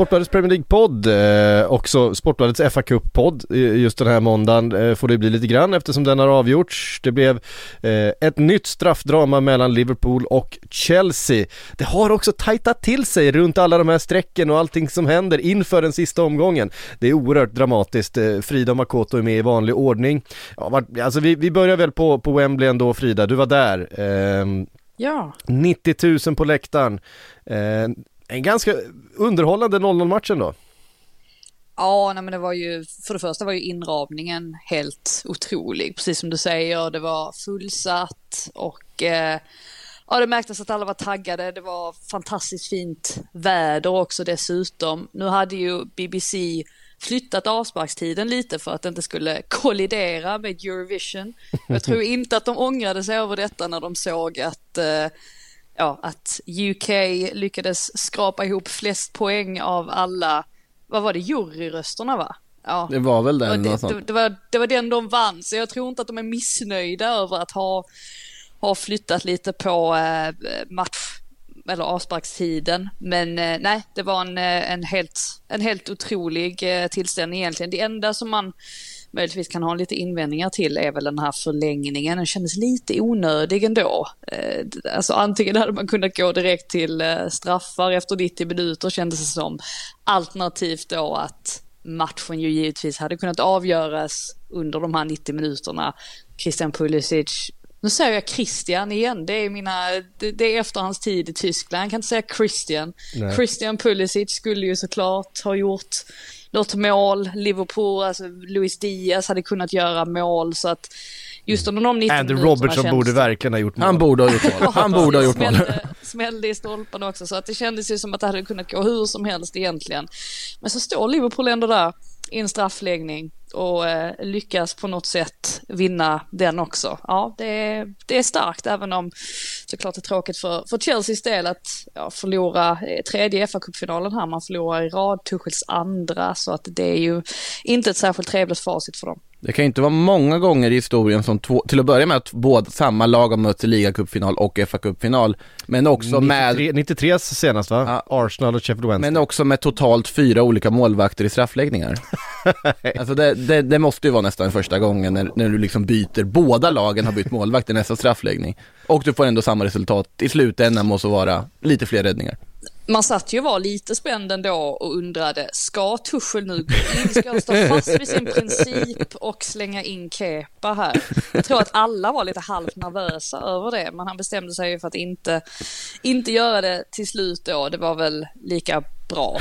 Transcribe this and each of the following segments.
Sportbladets Premier League-podd, eh, också Sportbladets fa Cup-podd eh, just den här måndagen eh, får det bli lite grann eftersom den har avgjorts. Det blev ett nytt straffdrama mellan Liverpool och Chelsea. Det har också tajtat till sig runt alla de här strecken och allting som händer inför den sista omgången. Det är oerhört dramatiskt. Frida Makoto är med i vanlig ordning. Alltså vi, vi börjar väl på, på Wembley ändå Frida, du var där. Ehm, Ja, 90 000 på läktaren. Eh, en ganska underhållande 0-0 matchen då. ja nej, men det var ju, för det första var ju inramningen helt otrolig, precis som du säger, det var fullsatt och eh, ja, det märktes att alla var taggade, det var fantastiskt fint väder också dessutom. Nu hade ju BBC flyttat avsparkstiden lite för att det inte skulle kollidera med Eurovision. Jag tror inte att de ångrade sig över detta när de såg att eh, ja, att UK lyckades skrapa ihop flest poäng av alla, vad var det, juryrösterna va? Ja. Det var väl den, det, det, det, var, det var den de vann, så jag tror inte att de är missnöjda över att ha, ha flyttat lite på eh, match eller avsparkstiden. Men eh, nej, det var en, eh, en, helt, en helt otrolig eh, tillställning egentligen. Det enda som man möjligtvis kan ha lite invändningar till är väl den här förlängningen. Den kändes lite onödig ändå. Eh, Alltså antingen hade man kunnat gå direkt till eh, straffar efter 90 minuter kändes det som. Alternativt då att matchen ju givetvis hade kunnat avgöras under de här 90 minuterna. Christian Pulisic nu säger jag Christian igen, det är, mina, det, det är efter hans tid i Tyskland, jag kan inte säga Christian. Nej. Christian Pulisic skulle ju såklart ha gjort något mål, Liverpool, alltså Luis Diaz hade kunnat göra mål så att just under de 90 Andy Robertson känns borde verkligen ha gjort mål. Han borde ha gjort mål. Han borde ha gjort mål. smällde, smällde i stolpen också så att det kändes ju som att det hade kunnat gå hur som helst egentligen. Men så står Liverpool ändå där i en straffläggning och eh, lyckas på något sätt vinna den också. Ja, det är, det är starkt även om såklart det är tråkigt för, för Chelseas del att ja, förlora tredje FA-cupfinalen här. Man förlorar i rad, Tuchels andra så att det är ju inte ett särskilt trevligt facit för dem. Det kan ju inte vara många gånger i historien som två, till att börja med att båda, samma lag har mötts i ligacupfinal och FA-cupfinal. Men också med 93, 93 senast va? Arsenal och Sheffield Wednesday. Men också med totalt fyra olika målvakter i straffläggningar. alltså det, det, det måste ju vara nästan första gången när, när du liksom byter, båda lagen har bytt målvakt i nästa straffläggning. Och du får ändå samma resultat. I slutändan måste vara lite fler räddningar. Man satt ju och var lite spänd ändå och undrade, ska Tuchel nu gå in, ska han stå fast vid sin princip och slänga in Kepa här? Jag tror att alla var lite halvt nervösa över det, men han bestämde sig ju för att inte, inte göra det till slut då. Det var väl lika bra.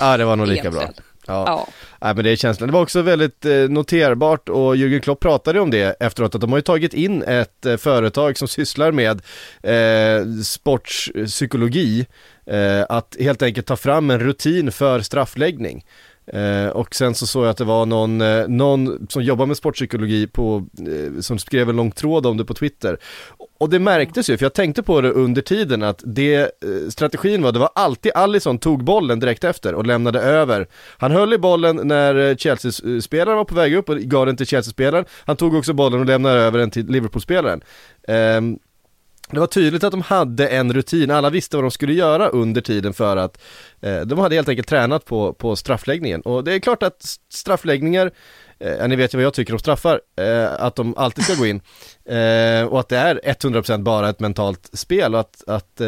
Ja det var nog lika bra. Ja. Ja. Nej men det är känslan. Det var också väldigt eh, noterbart och Jürgen Klopp pratade om det efteråt att de har ju tagit in ett eh, företag som sysslar med eh, sportpsykologi eh, att helt enkelt ta fram en rutin för straffläggning. Eh, och sen så såg jag att det var någon, eh, någon som jobbar med sportpsykologi på, eh, som skrev en lång tråd om det på Twitter. Och det märktes ju, för jag tänkte på det under tiden att det, eh, strategin var, det var alltid Allison tog bollen direkt efter och lämnade över. Han höll i bollen när eh, Chelsea-spelaren var på väg upp och gav den till Chelsea-spelaren. Han tog också bollen och lämnade över den till Liverpool-spelaren. Ehm, det var tydligt att de hade en rutin, alla visste vad de skulle göra under tiden för att eh, de hade helt enkelt tränat på, på straffläggningen och det är klart att straffläggningar eh, ni vet ju vad jag tycker om straffar, eh, att de alltid ska gå in eh, och att det är 100% bara ett mentalt spel och att, att eh,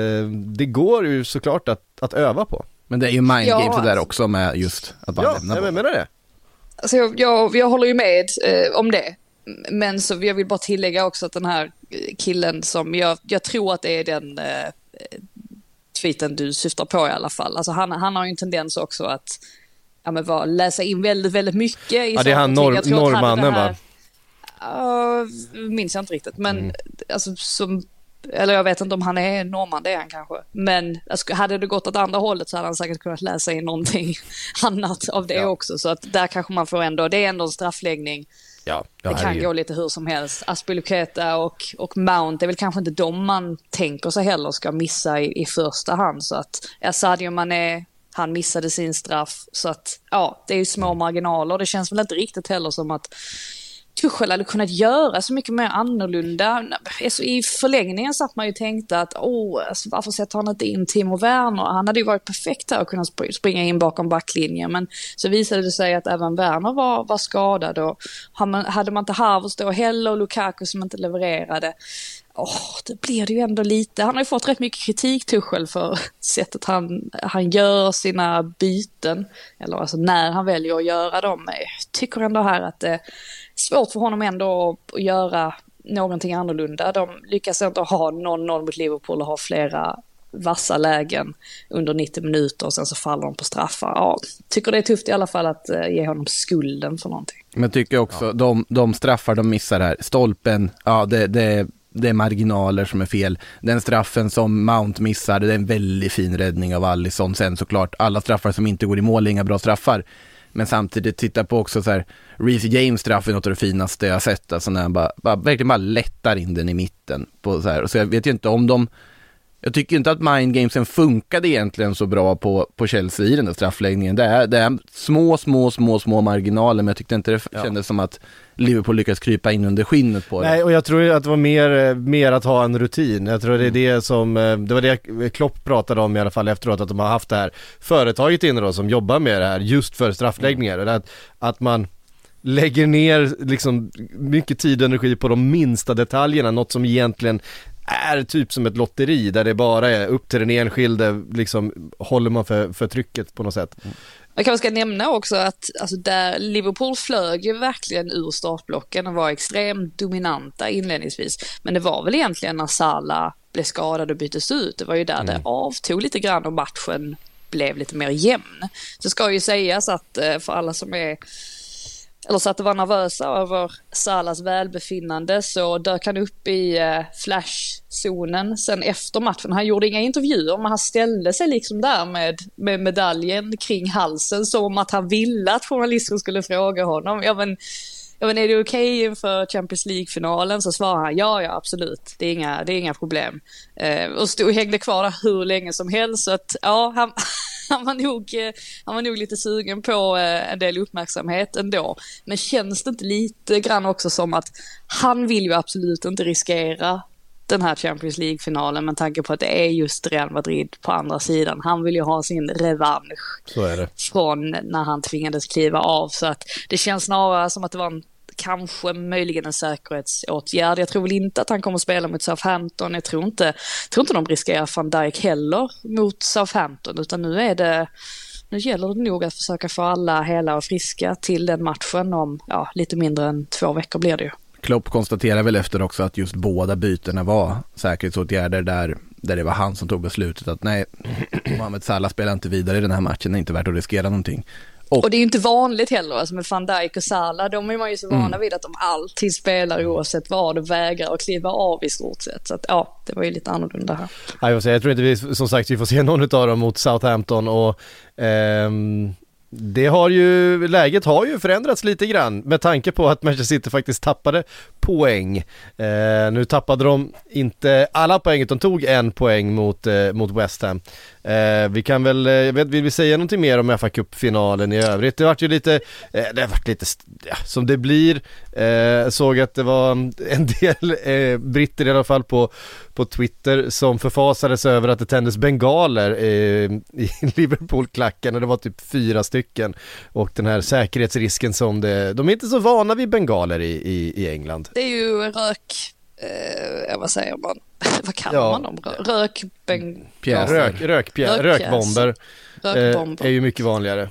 det går ju såklart att, att öva på. Men det är ju mind Ja, games det där alltså. också med just att bara Ja, lämna jag bollen. menar det. Alltså jag, jag, jag håller ju med eh, om det. Men så jag vill bara tillägga också att den här killen som, jag, jag tror att det är den eh, tweeten du syftar på i alla fall. Alltså han, han har ju en tendens också att ja, men vad, läsa in väldigt, väldigt mycket i Ja, det är han norr- norrmannen, va? Ja, minns jag inte riktigt, men Mm. alltså som eller jag vet inte om han är norrman, det är han kanske. Men alltså, hade det gått åt andra hållet så hade han säkert kunnat läsa in någonting annat av det Ja. också. Så att där kanske man får ändå, det är ändå en straffläggning. Ja, Det kan gå lite hur som helst. Aspilicueta och, och Mount, det är väl kanske inte de man tänker sig heller ska missa i, i första hand. Så att ja, Sadio Mané, han missade sin straff. Så att ja, det är ju små marginaler. Det känns väl inte riktigt heller som att Tuchel hade kunnat göra så mycket mer annorlunda. Alltså, I förlängningen satt man ju tänkte att oh, alltså, varför sätter han inte in Timo Werner? Han hade ju varit perfekt där och kunnat springa in bakom backlinjen. Men så visade det sig att även Werner var, var skadad och hade man- hade man inte Havertz då heller och Lukaku som inte levererade. Åh, det blir det ju ändå lite. Han har ju fått rätt mycket kritik Tuchel för sättet han, han gör sina byten. Eller alltså när han väljer att göra dem. Jag tycker ändå här att det är svårt för honom ändå att göra någonting annorlunda. De lyckas inte ha 0-0 mot Liverpool och ha flera vassa lägen under 90 minuter och sen så faller de på straffar. Ja, tycker det är tufft i alla fall att eh, ge honom skulden för någonting. Men tycker också, de, de straffar de missar här, stolpen, ja det, det, det är marginaler som är fel. Den straffen som Mount missar, det är en väldigt fin räddning av Alisson. Sen såklart, alla straffar som inte går i mål är inga bra straffar. Men samtidigt, titta på också så här, Reece James straff är något av det finaste jag sett. Alltså när han bara, bara, verkligen bara lättar in den i mitten. På så, här. Så jag vet ju inte om de, jag tycker inte att mind gamesen funkade egentligen så bra på, på Chelsea i den där straffläggningen. Det är, det är små, små, små, små marginaler, men jag tyckte inte det Ja. kändes som att Liverpool lyckades krypa in under skinnet på det. Nej, och jag tror att det var mer, eh, mer att ha en rutin. Jag tror det är det som, eh, det var det Klopp pratade om i alla fall efteråt, att de har haft det här företaget inne då som jobbar med det här just för straffläggningar. Eller Att, att man lägger ner liksom mycket tid och energi på de minsta detaljerna, något som egentligen är typ som ett lotteri där det bara är upp till den enskilde, liksom håller man för, för trycket på något sätt. Jag kanske ska nämna också att alltså där Liverpool flög ju verkligen ur startblocken och var extremt dominanta inledningsvis. Men det var väl egentligen när Salah blev skadad och byttes ut. Det var ju där det avtog lite grann och matchen blev lite mer jämn. Så ska ju sägas att eh, för alla som är eller så att de var nervösa över Salas välbefinnande så dök han upp i eh, flashzonen sen efter matchen. Han gjorde inga intervjuer men han ställde sig liksom där med, med medaljen kring halsen som att han ville att journalisten skulle fråga honom. Ja men, ja, men är det okej inför Champions League-finalen? Så svarade han ja, ja absolut. Det är inga, det är inga problem. Eh, och stod och hängde kvar där hur länge som helst. Så att ja, han, han, var nog, eh, han var nog lite sugen på eh, en del uppmärksamhet ändå. Men känns det inte lite grann också som att han vill ju absolut inte riskera den här Champions League-finalen med tanke på att det är just Real Madrid på andra sidan. Han vill ju ha sin revansch från när han tvingades kliva av. Så att det känns snarare som att det var en, kanske möjligen en säkerhetsåtgärd. Jag tror väl inte att han kommer att spela mot Southampton. Jag tror inte, jag tror inte de riskerar van Dijk heller mot Southampton. Utan nu är det, nu gäller det nog att försöka få alla hela och friska till den matchen om ja, lite mindre än två veckor blir det ju. Klopp konstaterar väl efter också att just båda bytena var säkerhetsåtgärder där, där det var han som tog beslutet att nej, Mohamed Salah spelar inte vidare i den här matchen, det är inte värt att riskera någonting. Och, Och det är ju inte vanligt heller, alltså med van Dijk och Salah, de är man ju så vana Mm. vid att de alltid spelar oavsett vad och vägrar att kliva av i stort sett. Så att ja, det var ju lite annorlunda här. Ja, jag, säga, jag tror inte vi, som sagt, vi får se någon av dem mot Southampton och ehm, det har ju, läget har ju förändrats lite grann med tanke på att Manchester City faktiskt tappade poäng. Eh, nu tappade de inte alla poäng utan tog en poäng mot, eh, mot West Ham. Eh, vi kan väl, eh, jag vet, vill vi säga någonting mer om fa Cup-finalen i övrigt? Det vart ju lite, eh, det vart lite, ja, som det blir. Eh, såg att det var en del eh, britter i alla fall på, på Twitter som förfasades över att det tändes bengaler eh, i Liverpool-klacken och det var typ fyra stycken. Och den här säkerhetsrisken som det, de är inte så vana vid bengaler i, i, i England. Det är ju rök, eh, vad säger man, vad kallar ja. man dem? Rök. Rök, rökpjä, rökbomber, rökbomber. Eh, är ju mycket vanligare.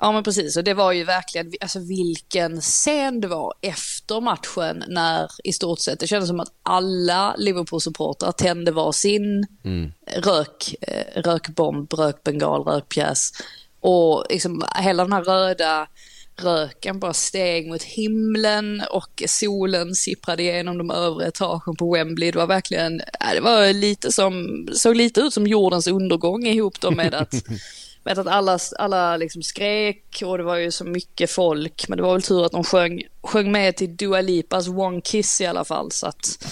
Ja men precis och det var ju verkligen, alltså vilken scen det var efter matchen när i stort sett det kändes som att alla Liverpool-supportrar tände var sin mm. rök, eh, rökbomb, rökbengal, rökpjäs. Och liksom hela den här röda röken bara steg mot himlen och solen sipprade igenom de övre etagen på Wembley. Det var verkligen, äh, det var lite som, såg lite ut som jordens undergång ihop då med att vet att alla, alla liksom skrek och det var ju så mycket folk. Men det var väl tur att de sjöng, sjöng med till Dua Lipas One Kiss i alla fall. Så att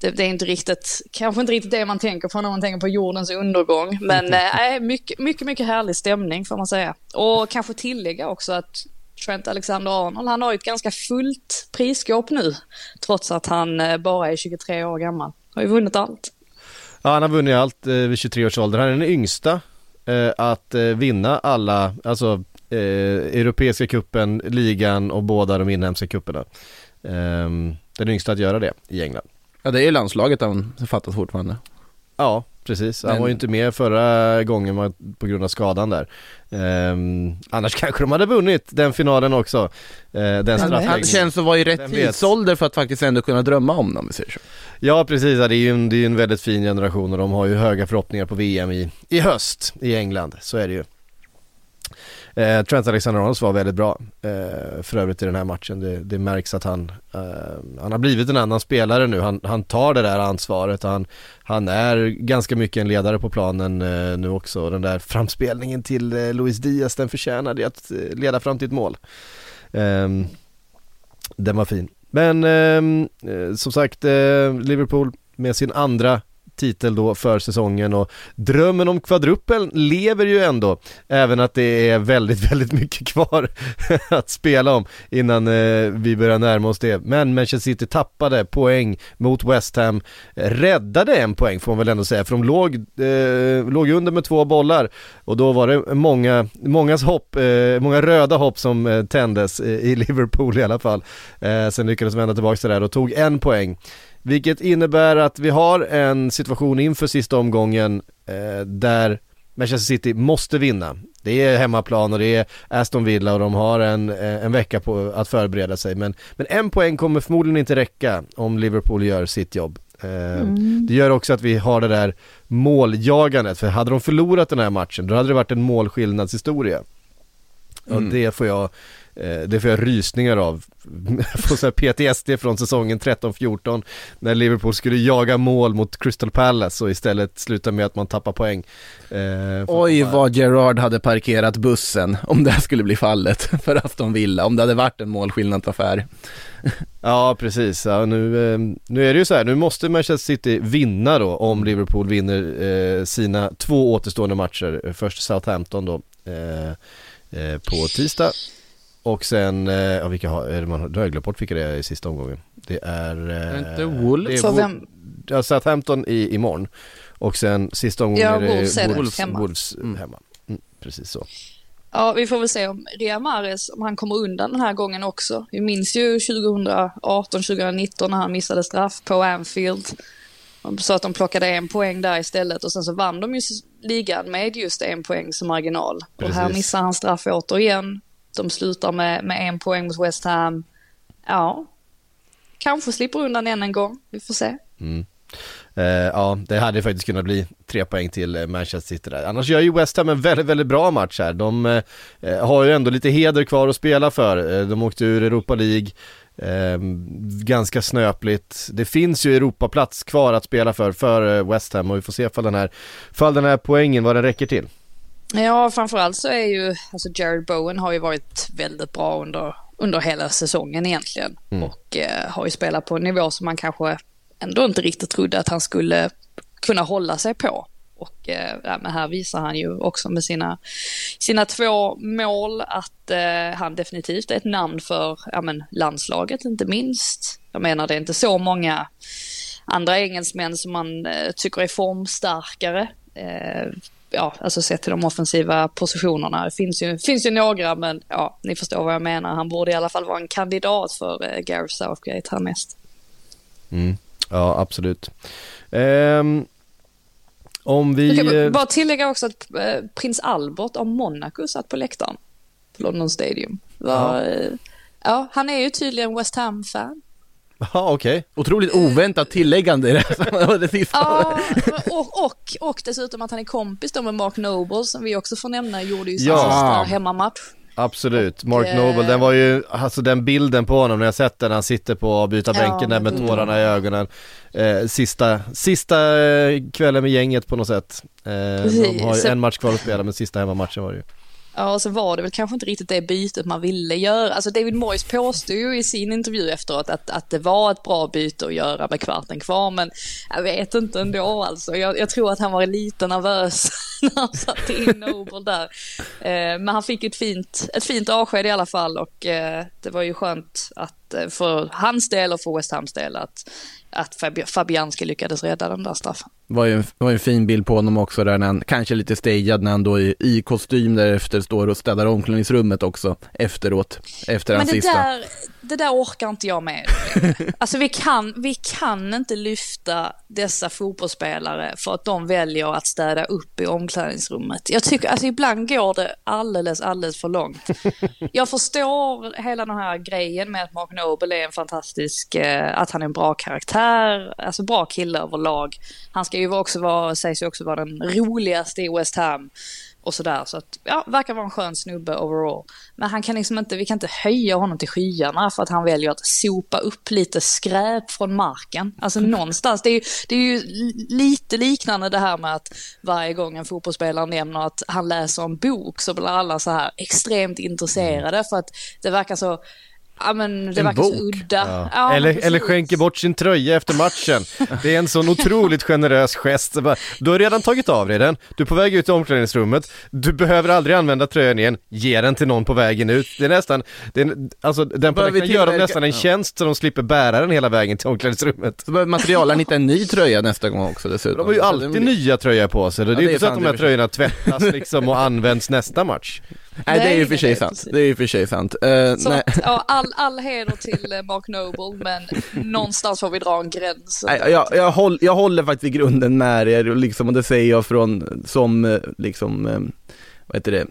det, det, är inte riktigt, kanske inte riktigt det man tänker på när man tänker på jordens undergång. Men äh, mycket, mycket, mycket härlig stämning får man säga. Och kanske tillägga också att Trent Alexander-Arnold, han har ju ett ganska fullt prisskåp nu. Trots att han eh, bara är 23 år gammal. Har ju vunnit allt. Ja, han har vunnit allt eh, vid 23 års ålder. Han är den yngsta eh, att eh, vinna alla, alltså eh, Europeiska kuppen, ligan och båda de inhemska kupperna. Ehm, den yngsta att göra det i England. Ja det är landslaget han fattas fortfarande. Ja, precis. Han Men... var ju inte med förra gången på grund av skadan där. Um, annars kanske de hade vunnit den finalen också. Uh, den Han känns att vara i rätt tidsålder för att faktiskt ändå kunna drömma om dem, vi säger så. Ja, precis. Det är ju en, det är en väldigt fin generation och de har ju höga förhoppningar på VM i, i höst i England. Så är det ju. Eh, Trent Alexander-Arnold var väldigt bra eh, för övrigt i den här matchen. Det, det märks att han, eh, han har blivit en annan spelare nu. Han, han tar det där ansvaret. Han, han är ganska mycket en ledare på planen eh, nu också. Den där framspelningen till eh, Luis Diaz, den förtjänade att eh, leda fram till ett mål. Ehm, den var fin. Men ehm, eh, som sagt, eh, Liverpool med sin andra titel då för säsongen och drömmen om kvadruppeln lever ju ändå, även att det är väldigt, väldigt mycket kvar att spela om innan eh, vi börjar närma oss det. Men Manchester City tappade poäng mot West Ham, räddade en poäng får man väl ändå säga, för de låg, eh, låg under med två bollar och då var det många, mångas hopp, eh, många röda hopp som eh, tändes eh, i Liverpool i alla fall. Eh, sen lyckades vända tillbaka till det där och tog en poäng. Vilket innebär att vi har en situation inför sista omgången eh, där Manchester City måste vinna. Det är hemmaplan och det är Aston Villa och de har en, eh, en vecka på att förbereda sig. Men, men en poäng kommer förmodligen inte räcka om Liverpool gör sitt jobb. Eh, mm. Det gör också att vi har det där måljagandet, för hade de förlorat den här matchen då hade det varit en målskillnadshistoria. Mm. Och det får jag det får jag rysningar av. Jag får så PTSD från säsongen 13-14 när Liverpool skulle jaga mål mot Crystal Palace och istället sluta med att man tappar poäng. Eh, Oj vad Gerard hade parkerat bussen om det här skulle bli fallet för Aston Villa, om det hade varit en målskillnadsaffär. ja precis, ja, nu, eh, nu är det ju så här, nu måste Manchester City vinna då om Liverpool vinner eh, sina två återstående matcher. Först Southampton då eh, eh på tisdag och sen, eh, ja vilka har, är det man, då har jag glömt bort vilka det är i sista omgången. Det är... Eh, inte Wolves? Det är vem? Ja, Southampton i, imorgon. Och sen sista omgången ja, är det Wolves, Wolves hemma. Wolves mm. hemma. Mm, precis så. Ja, vi får väl se om Ria Mares, om han kommer undan den här gången också. Vi minns ju 2018-2019 när han missade straff på Anfield. Så att de plockade en poäng där istället och sen så vann de ju ligan med just en poängs marginal. Precis. Och här missar han straff återigen. De slutar med, med en poäng mot West Ham. Ja, kanske slipper undan än en gång. Vi får se. Mm. Uh, ja, det hade faktiskt kunnat bli tre poäng till eh, Manchester City där. Annars gör ju West Ham en väldigt, väldigt bra match här. De uh, har ju ändå lite heder kvar att spela för. Uh, de åkte ur Europa League, ganska snöpligt. Det finns ju Europaplats kvar att spela för, för West Ham och vi får se ifall den här, ifall den här poängen, vad den räcker till. Ja, framförallt så är ju, alltså Jared Bowen har ju varit väldigt bra under, under hela säsongen egentligen. Mm. Och eh, har ju spelat på en nivå som man kanske ändå inte riktigt trodde att han skulle kunna hålla sig på. Och eh, men här visar han ju också med sina, sina två mål att eh, han definitivt är ett namn för ja, men landslaget inte minst. Jag menar det är inte så många andra engelsmän som man eh, tycker är formstarkare. Eh, ja, alltså sett till de offensiva positionerna. Det finns ju, finns ju några, men ja, ni förstår vad jag menar. Han borde i alla fall vara en kandidat för eh, Gareth Southgate härnäst. Mm. Ja, absolut. Ehm, om vi... Kan eh, bara tillägga också att eh, prins Albert av Monaco satt på läktaren på London Stadium. Var, eh, ja, han är ju tydligen West Ham-fan. Ja, okej. Otroligt oväntat tilläggande i det här det sista. Ja, och, och, och dessutom att han är kompis då med Mark Noble som vi också får nämna gjorde ju sin Ja. sista hemmamatch. Absolut, Mark eh, Noble, den var ju, alltså den bilden på honom när jag sett den, han sitter på avbytarbänken Ja, där med men- tårarna i ögonen eh, Sista, sista eh, kvällen med gänget på något sätt eh, De har ju en match kvar att spela men sista hemmamatchen var det ju Ja, och så var det väl kanske inte riktigt det bytet man ville göra. Alltså David Moyes påstod ju i sin intervju efteråt att, att det var ett bra byte att göra med kvarten kvar, men jag vet inte ändå alltså. Jag, jag tror att han var lite nervös när han satte in Noble där. Eh, men han fick ett fint, ett fint avsked i alla fall och eh, det var ju skönt att eh, för hans del och för West Hams del att, att Fabianski lyckades rädda den där straffen. Var ju en, var en fin bild på honom också där när han, kanske lite stagead när han då i, i kostym därefter står och städar omklädningsrummet också efteråt, efter Men hans det sista. där, det där orkar inte jag med. Alltså vi kan, vi kan inte lyfta dessa fotbollsspelare för att de väljer att städa upp i omklädningsrummet. Jag tycker, alltså ibland går det alldeles, alldeles för långt. Jag förstår hela den här grejen med att Mark Noble är en fantastisk, eh, att han är en bra karaktär, alltså bra kille överlag. Han ska ju också vara, sägs ju också vara den roligaste i West Ham och sådär. Så att, ja, verkar vara en skön snubbe overall. Men han kan liksom inte, vi kan inte höja honom till skyarna för att han väljer att sopa upp lite skräp från marken. Alltså någonstans, det är ju, det är ju lite liknande det här med att varje gång en fotbollsspelare nämner att han läser en bok så blir alla så här extremt intresserade för att det verkar så Ja men det En verkar bok? så udda. ja. Ja, eller, eller skänker bort sin tröja efter matchen. Det är en sån otroligt generös gest. Du har redan tagit av dig den, du är på väg ut i omklädningsrummet. Du behöver aldrig använda tröjan igen, ge den till någon på vägen ut. Det är nästan, det är, alltså den vägen gör dem nästan en tjänst så de slipper bära den hela vägen till omklädningsrummet. Så behöver materialen hitta en ny tröja nästa gång också dessutom. De har ju alltid nya tröjor på sig, det är Ja, inte så att de här tröjorna tvättas liksom och används nästa match Nej, det är ju för sig sant. Det är ju för sig sant. Eh, Så ja, all, all heder till eh, Mark Noble, men någonstans får vi dra en gräns. Nej, jag, jag, håll, jag håller faktiskt i grunden med er liksom, och det säger jag från, som, eh, liksom, eh, vad heter det,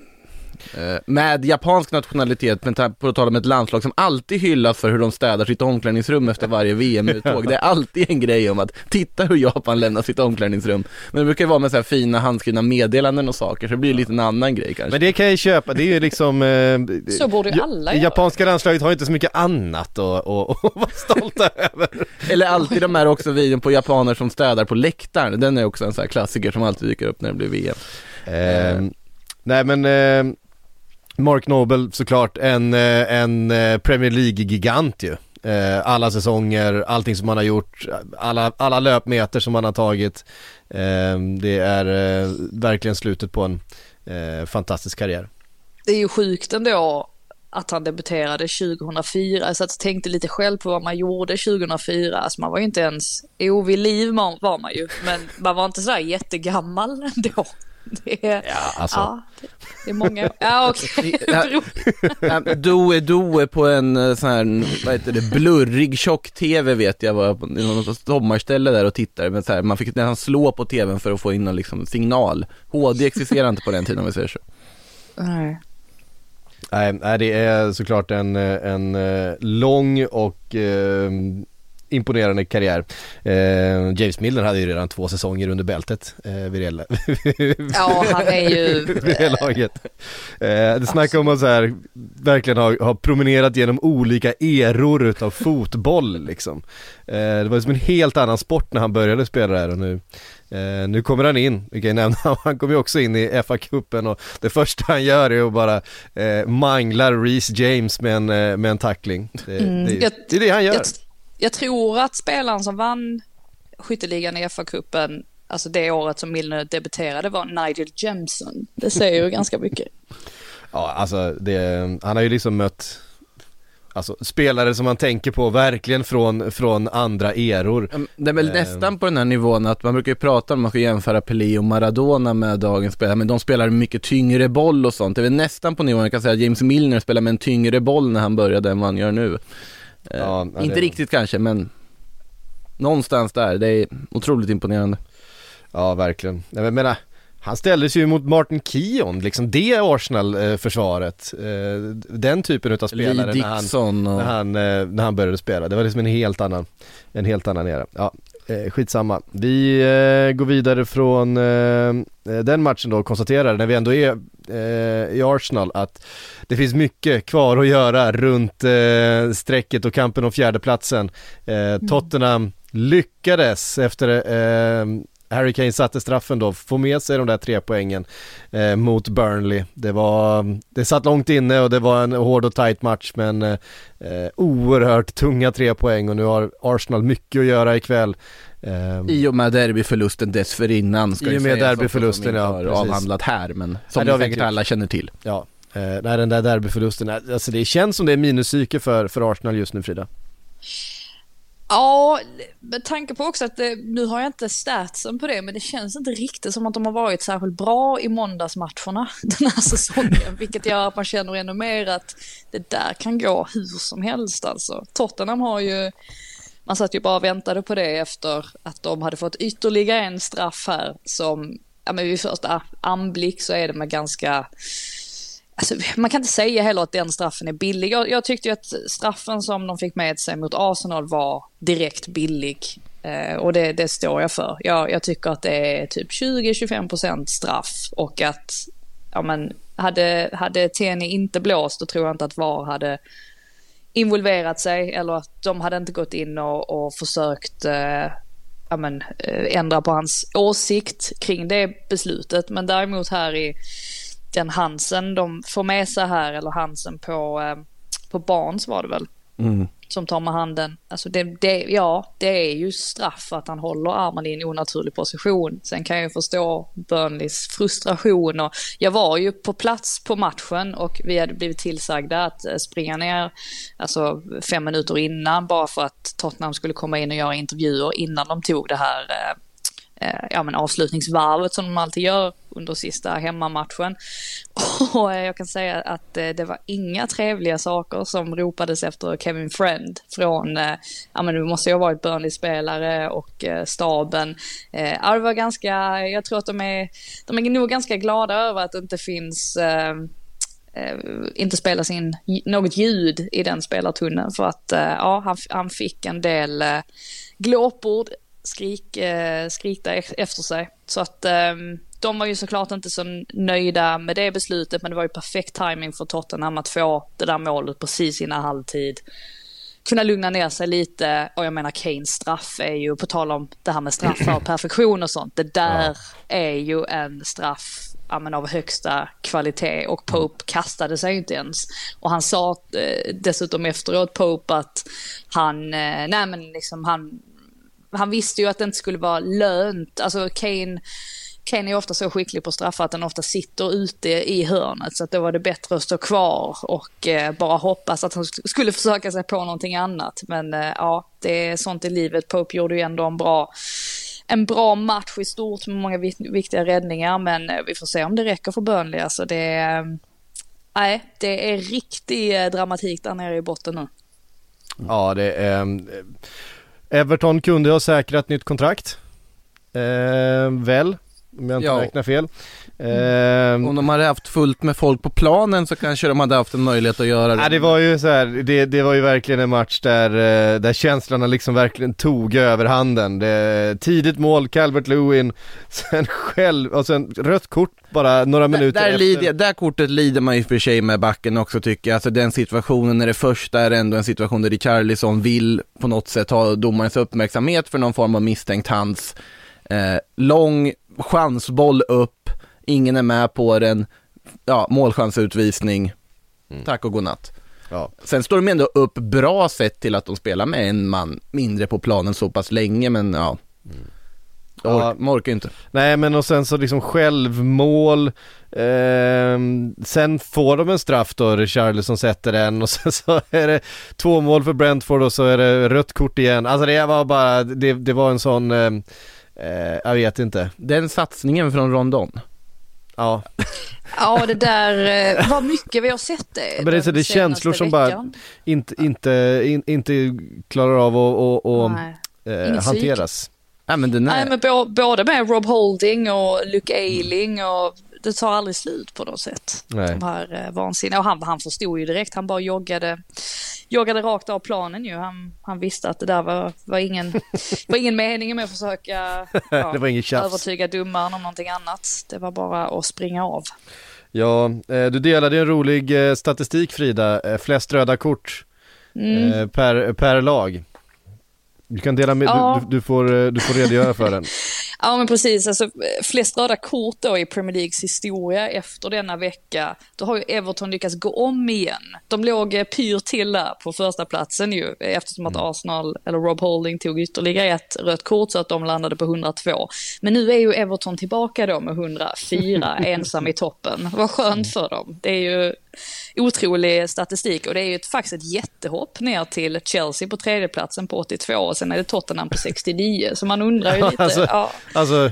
med japansk nationalitet, men på att tala om ett landslag som alltid hyllas för hur de städar sitt omklädningsrum efter varje VM-uttåg. Det är alltid en grej om att titta hur Japan lämnar sitt omklädningsrum. Men det brukar ju vara med så här fina handskrivna meddelanden och saker, så det blir lite en annan grej kanske. Men det kan jag ju köpa, det är ju liksom eh, Så borde ju alla göra. japanska landslaget har ju inte så mycket annat att, att, att vara stolta över Eller alltid de här också videon på japaner som städar på läktaren, den är också en sån här klassiker som alltid dyker upp när det blir VM. Eh, nej men eh, Mark Noble såklart en, eh, en eh, Premier League-gigant ju. Eh, alla säsonger, allting som han har gjort, alla, alla löpmeter som han har tagit. Det är verkligen slutet på en fantastisk karriär. Det är ju sjukt ändå att han debuterade 2004. Så att jag tänkte lite själv på vad man gjorde 2004. Alltså man var ju inte ens, jo vid liv var man ju, men man var inte sådär jättegammal ändå. Det är, Ja, alltså. ja, det, är många, ja okej. Ja, Doe Doe på en eh, sån här, vad heter det, blurrig tjock-tv vet jag var på något sommarställe där och tittade, men så här, man fick nästan slå på tvn för att få in någon liksom signal. HD existerar inte på den tiden om vi säger så. Nej. Nej, det är såklart en, eh, en eh, lång och imponerande karriär. Eh, James Milner hade ju redan två säsonger under bältet eh, vid det, Ja, han är ju... vid det laget. Eh, det snackar om att så här, verkligen ha, ha promenerat genom olika eror utav fotboll liksom. Eh, det var som en helt annan sport när han började spela där och nu Eh, nu kommer han in, vi kan nämna, han kommer ju också in i FA-cupen och det första han gör är att bara eh, mangla Reece James med en, med en tackling. Det, Mm. det, Jag- det är det han gör. Jag, jag tror att spelaren som vann skytteligan i FA-cupen, alltså det året som Milner debuterade var Nigel Jemson. Det säger ju ganska mycket. Ja, alltså det, han har ju liksom mött Alltså spelare som man tänker på verkligen från, från andra eror. Mm, Det är väl Eh. nästan på den här nivån att man brukar ju prata om, man ska jämföra Pelé och Maradona med dagens spelare, men de spelar mycket tyngre boll och sånt. Det är väl nästan på nivån, jag kan säga att James Milner spelar med en tyngre boll när han började än vad han gör nu. Eh, Ja, ja, inte det- riktigt kanske, men någonstans där. Det är otroligt imponerande. Ja, verkligen. Jag menar, han ställdes ju mot Martin Keown, liksom det Arsenal-försvaret. Eh, den typen utav spelare när han, och... när, han, eh, när han började spela. Det var liksom en helt annan, en helt annan era. Ja, eh, skitsamma. Vi eh, går vidare från eh, den matchen då och konstaterar när vi ändå är eh, i Arsenal att det finns mycket kvar att göra runt eh, strecket och kampen om fjärdeplatsen. Eh, Tottenham lyckades efter eh, Harry Kane satte straffen då, få med sig de där tre poängen eh, mot Burnley. Det var, det satt långt inne och det var en hård och tight match men eh, eh, oerhört tunga tre poäng och nu har Arsenal mycket att göra ikväll. Eh, I och med derbyförlusten dessförinnan ska I och med derbyförlusten, ja, precis. avhandlat här, men Nej, som vi säkert alla känner till. ja, eh, nej, den där derbyförlusten, alltså det känns som det är minuspsyke för, för Arsenal just nu Frida. Ja, med tanke på också att det, nu har jag inte statsen på det, men det känns inte riktigt som att de har varit särskilt bra i måndagsmatcherna den här säsongen, vilket gör att man känner ännu mer att det där kan gå hur som helst alltså. Tottenham har ju, man satt ju bara och väntade på det efter att de hade fått ytterligare en straff här som, ja men vid första anblick så är det med ganska Alltså, man kan inte säga heller att den straffen är billig. Jag, jag tyckte ju att straffen som de fick med sig mot Arsenal var direkt billig. Eh, och det, det står jag för. Jag, jag tycker att det är typ 20-25% straff och att ja, men, hade, hade Teni inte blåst då tror jag inte att VAR hade involverat sig eller att de hade inte gått in och, och försökt eh, ja, men, eh, ändra på hans åsikt kring det beslutet. Men däremot här i den Hansen de får med sig här, eller Hansen på, eh, på Barnes var det väl, Mm. som tar med handen. Alltså det, det, ja, det är ju straff att han håller armen i en onaturlig position. Sen kan jag ju förstå Burnleys frustration och jag var ju på plats på matchen och vi hade blivit tillsagda att eh, springa ner alltså fem minuter innan bara för att Tottenham skulle komma in och göra intervjuer innan de tog det här eh, Eh, ja, men avslutningsvarvet som de alltid gör under sista hemmamatchen. Och eh, jag kan säga att eh, det var inga trevliga saker som ropades efter Kevin Friend från, ja men det måste ju ha varit Burnley-spelare och staben. Ja, det var ganska, jag tror att de är, de är nog ganska glada över att det inte finns inte spelas in något ljud i den spelartunneln för att ja, han, han fick en del glåpord skrik, eh, skrikta ex- efter sig. Så att eh, de var ju såklart inte så nöjda med det beslutet men det var ju perfekt timing för Tottenham att få det där målet precis innan halvtid. Kunna lugna ner sig lite och jag menar Kanes straff är ju, på tal om det här med straffar och perfektion och sånt, det där är ju en straff ja, men av högsta kvalitet och Pope kastade sig inte ens. Och han sa eh, dessutom efteråt Pope att han, eh, nej men liksom han, han visste ju att det inte skulle vara lönt. Alltså Kane, Kane är ofta så skicklig på straffar att den ofta sitter ute i hörnet så att då var det bättre att stå kvar och eh, bara hoppas att han skulle försöka sig på någonting annat. Men eh, ja, det är sånt i livet. Pope gjorde ju ändå en bra en bra match i stort med många viktiga räddningar men eh, vi får se om det räcker för Burnley. Alltså det, nej, det är riktig eh, dramatik där nere i botten nu. Ja, det är... Eh, Everton kunde ha säkrat nytt kontrakt. Eh, väl? om jag inte Ja. räknar fel. Ehm, Om de hade haft fullt med folk på planen så kanske de hade haft en möjlighet att göra det. Ja, det var ju så här, det, det var ju verkligen en match där, eh, där känslorna liksom verkligen tog överhanden. Det, tidigt mål, Calvert Lewin, sen själv, och sen rött kort bara några minuter där, efter. lider, där kortet lider man ju för sig med backen också tycker jag. Alltså den situationen när det första är ändå en situation där Richarlison vill på något sätt ha domarens uppmärksamhet för någon form av misstänkt hands. Eh, lång chansboll upp, ingen är med på den, ja, målchansutvisning, tack och godnatt. Ja. Sen står de ändå upp bra sett till att de spelar med en man mindre på planen så pass länge, men ja. Ja. ork, man orkar ju inte. Nej men och sen så liksom självmål, ehm, sen får de en straff då, Richarlison sätter den och sen så är det två mål för Brentford och så är det rött kort igen. Alltså det var bara, det, det var en sån, ehm, eh, jag vet inte. Den satsningen från Rondon. Ja, Ja, det där eh, var mycket vi har sett det. men det är, så, det är känslor som bara inte, inte, in, inte klarar av att att, Nej. eh, hanteras. Ja men den är, Nej, men bå- både med Rob Holding och Luke Ayling och det tar aldrig slut på något sätt. Nej. De här eh, vansinniga. Och han, han förstod ju direkt, han bara joggade, joggade rakt av planen ju. Han, han visste att det där var, var, ingen, var ingen mening med att försöka ja, Det var tjafs. övertyga domaren om någonting annat. Det var bara att springa av. Ja, eh, du delade en rolig eh, statistik Frida, eh, flest röda kort Mm. per, per lag. Du kan dela med, Ja. du, du, får, du får redogöra för den. Ja men precis, alltså flest röda kort då i Premier Leagues historia efter denna vecka, då har ju Everton lyckats gå om igen. De låg eh, pyr till där på första platsen ju, eftersom att Arsenal, eller Rob Holding tog ytterligare ett rött kort så att de landade på 102. Men nu är ju Everton tillbaka då med 104, ensam i toppen. Vad skönt för dem. Det är ju otrolig statistik och det är ju ett, faktiskt ett jättehopp ner till Chelsea på tredjeplatsen på 82 och sen är det Tottenham på 69. Så man undrar ju lite, Alltså, ja. Alltså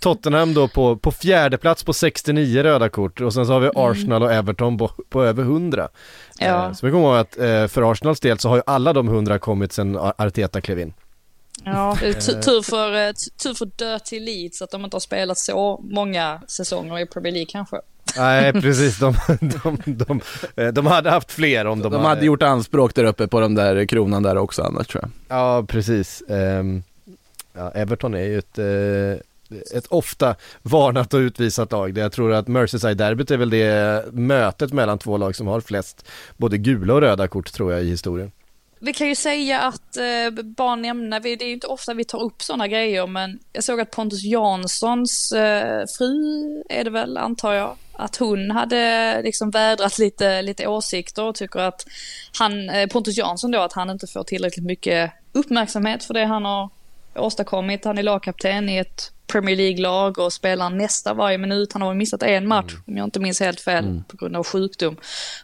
Tottenham då på, på fjärde plats på 69 röda kort och sen så har vi Arsenal och Everton på, på över 100. Mm. Ja. Eh, så vi kommer ihåg att eh, för Arsenals del så har ju alla de 100 kommit sen Ar- Arteta klev in. Ja, tu- tur för, eh, tur för Dirty Leeds att de inte har spelat så många säsonger i Premier League kanske. Nej precis, de, de, de, eh, de hade haft fler om de, de hade gjort anspråk där uppe på den där kronan där också annars tror jag. Ja, precis. Ehm, ja, Everton är ju ett, eh, ett ofta varnat och utvisat lag. Det Jag tror att Merseyside-derbyt är väl det mötet mellan två lag som har flest både gula och röda kort tror jag i historien. Vi kan ju säga att, eh, bara nämna, vi, det är ju inte ofta vi tar upp sådana grejer, men jag såg att Pontus Janssons eh, fru, är det väl, antar jag, att hon hade liksom vädrat lite, lite åsikter och tycker att han, eh, Pontus Jansson då, att han inte får tillräckligt mycket uppmärksamhet för det han har åstadkommit. Han är lagkapten i ett Premier League-lag och spelar nästa varje minut. Han har missat en match, om jag inte minns helt fel, på grund av sjukdom.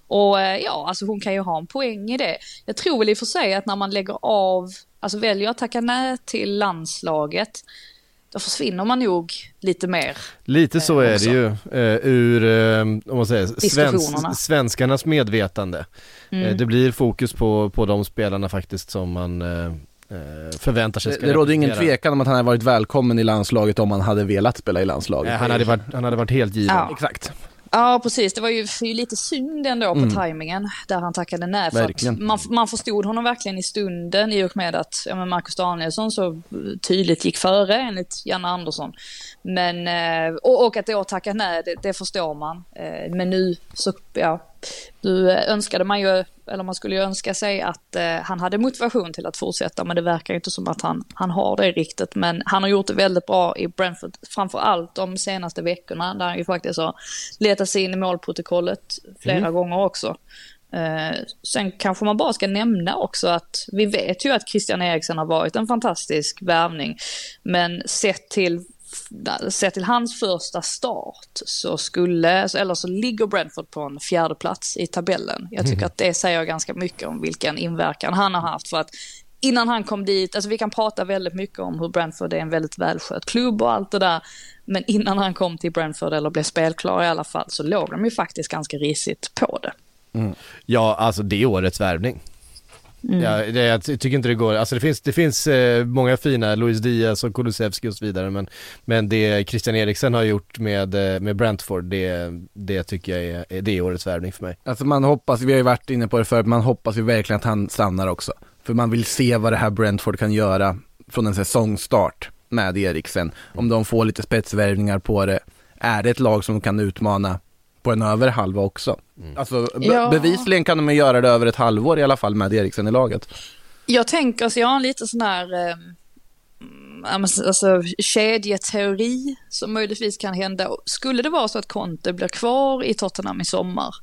Och eh, ja, alltså hon kan ju ha en poäng i det. Jag tror väl i och för sig att när man lägger av, alltså väljer att tacka nej till landslaget, då försvinner man nog lite mer. Lite så är också. det ju eh, ur, eh, om man säger, svensk, svenskarnas medvetande. Eh, det blir fokus på, på de spelarna faktiskt som man eh, eh, förväntar sig Det, ska det råder ingen tvekan om att han hade varit välkommen i landslaget om han hade velat spela i landslaget. Han, hade varit, han hade varit helt given. Ja. Exakt. Ja, precis. Det var ju ju lite synd ändå på tajmingen där han tackade nej. För man, man förstod honom verkligen i stunden i och med att ja, men Marcus Danielsson så tydligt gick före enligt Janne Andersson. Men, eh, och, och att då tacka nej, det, det förstår man. Eh, Men nu så, ja, nu eh, önskade man ju, eller man skulle ju önska sig att eh, han hade motivation till att fortsätta, men det verkar inte som att han, han har det riktigt. Men han har gjort det väldigt bra i Brentford, framför allt de senaste veckorna, där han ju faktiskt har letat sig in i målprotokollet flera gånger också. Eh, sen kanske man bara ska nämna också att vi vet ju att Christian Eriksen har varit en fantastisk värvning, men sett till Sett till hans första start så skulle, eller så ligger Brentford på en fjärde plats i tabellen. Jag tycker att det säger ganska mycket om vilken inverkan han har haft. För att innan han kom dit, alltså vi kan prata väldigt mycket om hur Brentford är en väldigt välskött klubb och allt det där. Men innan han kom till Brentford, eller blev spelklar i alla fall, så låg de ju faktiskt ganska risigt på det. Ja, alltså det är årets värvning. Mm. Ja, det, jag tycker inte det går, alltså det finns, det finns eh, många fina, Luis Diaz och Kulusevski och så vidare men, men det Christian Eriksen har gjort med, eh, med Brentford, det, det tycker jag är, det är årets värvning för mig. Alltså man hoppas, vi har ju varit inne på det förut, man hoppas ju verkligen att han stannar också. För man vill se vad det här Brentford kan göra från en säsongstart med Eriksen. Om de får lite spetsvärvningar på det, är det ett lag som kan utmana på en över halva också? Mm. Alltså be- Ja. bevisligen kan de göra det över ett halvår i alla fall med Eriksen i laget. Jag tänker, så jag har en lite sån här eh, mm, alltså, kedjeteori som möjligtvis kan hända. Skulle det vara så att Conte blir kvar i Tottenham i sommar,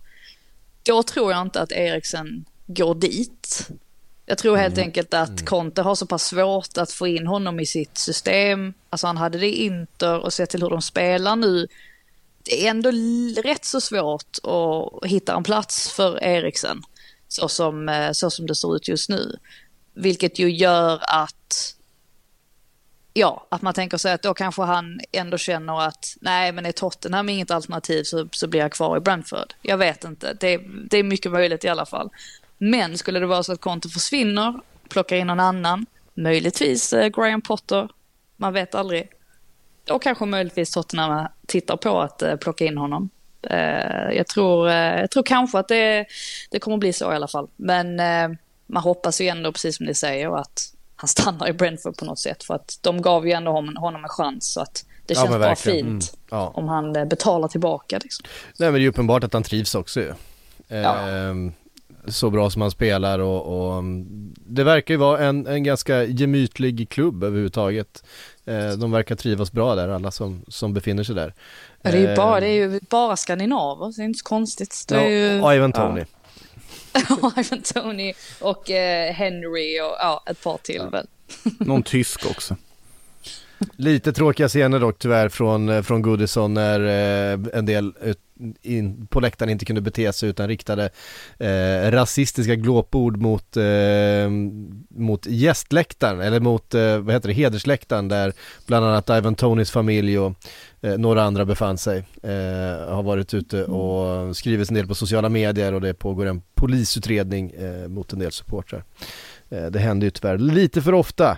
då tror jag inte att Eriksen går dit. Jag tror helt enkelt att Conte har så pass svårt att få in honom i sitt system. Alltså han hade det i Inter och sett till hur de spelar nu. Det är ändå rätt så svårt att hitta en plats för Eriksen så som, eh, så som det ser ut just nu. Vilket ju gör att, ja, att man tänker sig att då kanske han ändå känner att nej, men är Tottenham inget alternativ så, så blir jag kvar i Brentford. Jag vet inte, det, det är mycket möjligt i alla fall. Men skulle det vara så att Conte försvinner, plockar in någon annan, möjligtvis eh, Graham Potter, man vet aldrig. Då kanske möjligtvis Tottenham tittar på att eh, plocka in honom. Eh, jag, tror, eh, jag tror kanske att det, det kommer bli så i alla fall. Men man hoppas ju ändå, precis som ni säger, att han stannar i Brentford på något sätt. För att de gav ju ändå honom, en chans. Så att det Ja, känns men bara fint Ja. om han betalar tillbaka. Liksom. Nej men det är uppenbart att han trivs också ju. Ja. Ehm, så bra som han spelar och, och det verkar ju vara en, en ganska gemytlig klubb överhuvudtaget. Eh, de verkar trivas bra där, alla som, som befinner sig där. Ja, det, är ju bara, Ehm, det är ju bara skandinaver, så det är inte så konstigt. Det ja, är ju och Ivan Tony. Ivan Tony och eh, Henry och ja, ett par till väl. Någon tysk också. Lite tråkiga scener dock tyvärr från, eh, från Goodison när eh, en del in, på läktaren inte kunde bete sig utan riktade eh, rasistiska glåpord mot, eh, mot gästläktaren eller mot, eh, vad heter det, hedersläktaren där bland annat Ivan Tonys familj och eh, några andra befann sig. Eh, har varit ute och skrivit en del på sociala medier och det pågår en polisutredning eh, mot en del supportrar. Det händer ju tyvärr lite för ofta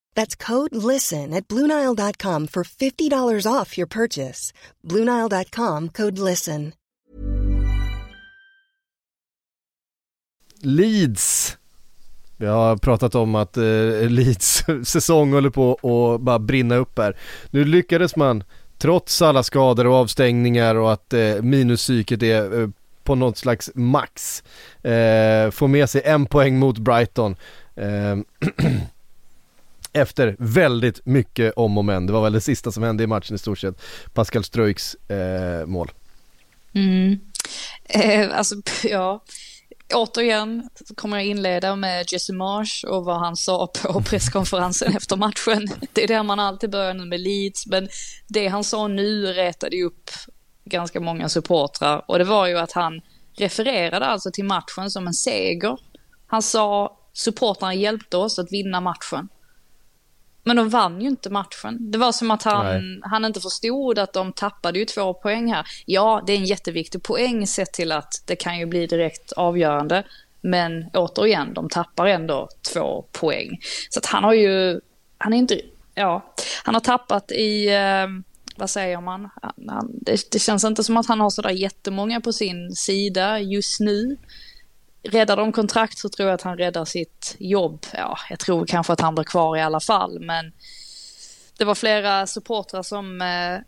That's code LISTEN at Bluenile.com for $50 off your purchase. Bluenile.com code LISTEN. Leeds. Vi har pratat om att eh, Leeds säsong håller på att bara brinna upp här. Nu lyckades man, trots alla skador och avstängningar och att eh, minuspsyket är eh, på något slags max, eh, få med sig en poäng mot Brighton. Ehm, Efter väldigt mycket om och men. Det var väl det sista som hände i matchen i stort sett. Pascal Struijks eh, mål. Mm. Eh, alltså, ja. Återigen kommer jag inleda med Jesse Marsh och vad han sa på presskonferensen efter matchen. Det är där man alltid börjar nu med Leeds, men det han sa nu retade ju upp ganska många supportrar och det var ju att han refererade alltså till matchen som en seger. Han sa supportrarna hjälpte oss att vinna matchen. Men de vann ju inte matchen. Det var som att han, Nej. han inte förstod att de tappade ju två poäng här. Ja, det är en jätteviktig poäng sett till att det kan ju bli direkt avgörande. Men återigen, de tappar ändå två poäng. Så att han har ju, han är inte, ja, han har tappat i, eh, vad säger man? Han, han, det, det känns inte som att han har sådär jättemånga på sin sida just nu. Räddar de kontrakt så tror jag att han räddar sitt jobb. Ja, jag tror kanske att han blir kvar i alla fall, men det var flera supportrar som eh,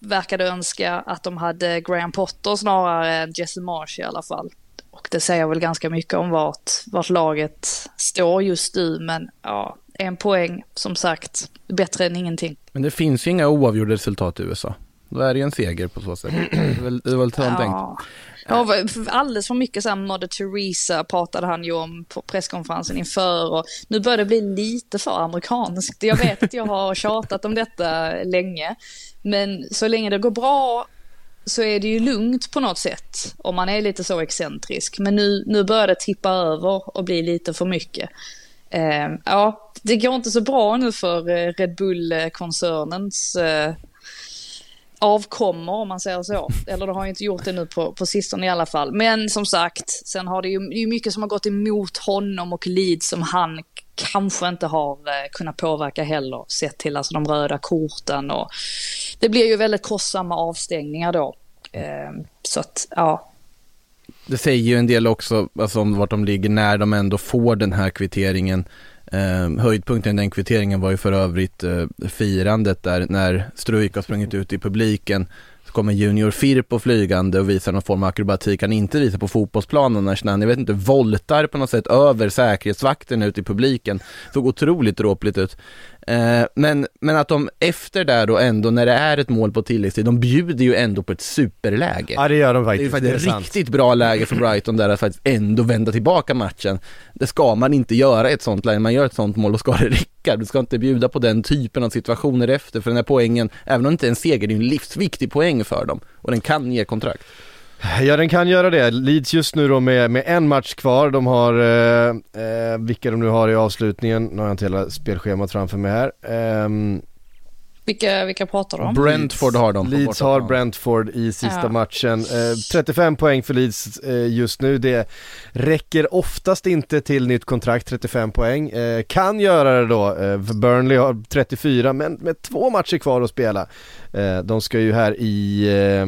verkade önska att de hade Graham Potter snarare än Jesse Marsh i alla fall. Och det säger väl ganska mycket om vart, vart laget står just nu, men ja, en poäng som sagt, bättre än ingenting. Men det finns ju inga oavgjorda resultat i USA. Då är det ju en seger på så sätt. Det är väl, det är väl så han tänkt. Ja. Ja, för- alldeles för mycket så här Mother Teresa pratade han ju om på presskonferensen inför och nu börjar det bli lite för amerikanskt. Jag vet att jag har tjatat om detta länge, men så länge det går bra så är det ju lugnt på något sätt om man är lite så excentrisk. Men nu, nu börjar det tippa över och bli lite för mycket. Eh, ja, det går inte så bra nu för eh, Red Bull-koncernens eh, avkommor om man säger så. Eller det har ju inte gjort det nu på, på sistone i alla fall. Men som sagt, sen har det ju, det är mycket som har gått emot honom och Leeds som han kanske inte har eh, kunnat påverka heller. Sett till alltså de röda korten och det blir ju väldigt kostsamma avstängningar då. Eh, så att, ja. Det säger ju en del också alltså, om vart de ligger när de ändå får den här kvitteringen. Eh, höjdpunkten i den kvitteringen var ju för övrigt eh, firandet där när Struik har sprungit ut i publiken. Så kommer Junior Firpo flygande och visar någon form av akrobatik han inte visar på fotbollsplanen när han, jag vet inte, voltar på något sätt över säkerhetsvakten ut i publiken. Såg otroligt dråpligt ut. Eh, men, men att de efter där då ändå, när det är ett mål på tilläggstid, de bjuder ju ändå på ett superläge. Ja det gör de Det är ju faktiskt, faktiskt ett riktigt bra läge för Brighton där att faktiskt ändå vända tillbaka matchen. Det ska man inte göra i ett sånt läge, man gör ett sånt mål, då ska det räcka. Du ska inte bjuda på den typen av situationer efter, för den här poängen, även om det inte är en seger, det är en livsviktig poäng för dem. Och den kan ge kontrakt. Ja den kan göra det. Leeds just nu då med, med en match kvar. De har, eh, eh, vilka de nu har i avslutningen, nu har jag inte hela spelschemat framför mig här. Ehm, Vilka, vilka pratar du om? Brentford har de Leeds har. Brentford i sista Ja. matchen. Eh, 35 poäng för Leeds eh, just nu. Det räcker oftast inte till nytt kontrakt, 35 poäng. Eh, kan göra det då, eh, för Burnley har 34 men med två matcher kvar att spela. Eh, de ska ju här i eh,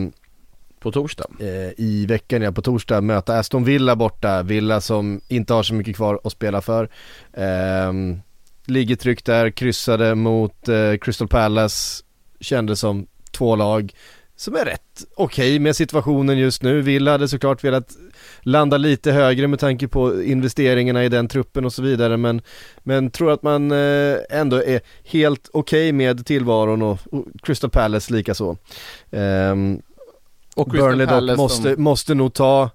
på torsdag. eh, i veckan, ja på torsdag, möta Aston Villa borta. Villa som inte har så mycket kvar att spela för. Ehm, ligger tryggt där, kryssade mot eh, Crystal Palace. Kändes som två lag som är rätt okej med situationen just nu. Villa hade såklart velat landa lite högre med tanke på investeringarna i den truppen och så vidare men, men tror att man eh, ändå är helt okej med tillvaron och, och Crystal Palace likaså. Um, och Burnley dock måste, som- måste nog ta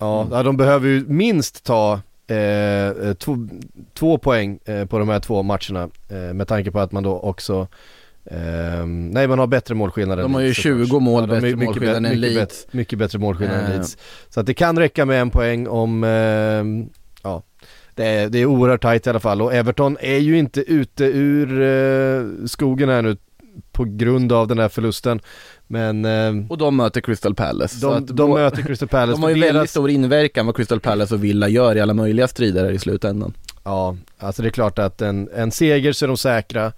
Ja, Mm. de behöver ju minst ta eh, två, två poäng eh, på de här två matcherna eh, med tanke på att man då också eh, Nej man har bättre målskillnad än De har ju Leeds, såklart. 20 mål Ja, bättre målskillnad än mycket Leeds. bättre- Mycket bättre målskillnad än Eh. Leeds Så att det kan räcka med en poäng om eh, Ja det är, det är oerhört tajt i alla fall och Everton är ju inte ute ur eh, skogen här nu på grund av den här förlusten Men eh, Och de möter Crystal Palace. så de, att de då- möter Crystal Palace De har ju väldigt deras- stor inverkan vad Crystal Palace och Villa gör i alla möjliga strider här i slutändan. Ja, alltså det är klart att en, en seger så är de säkra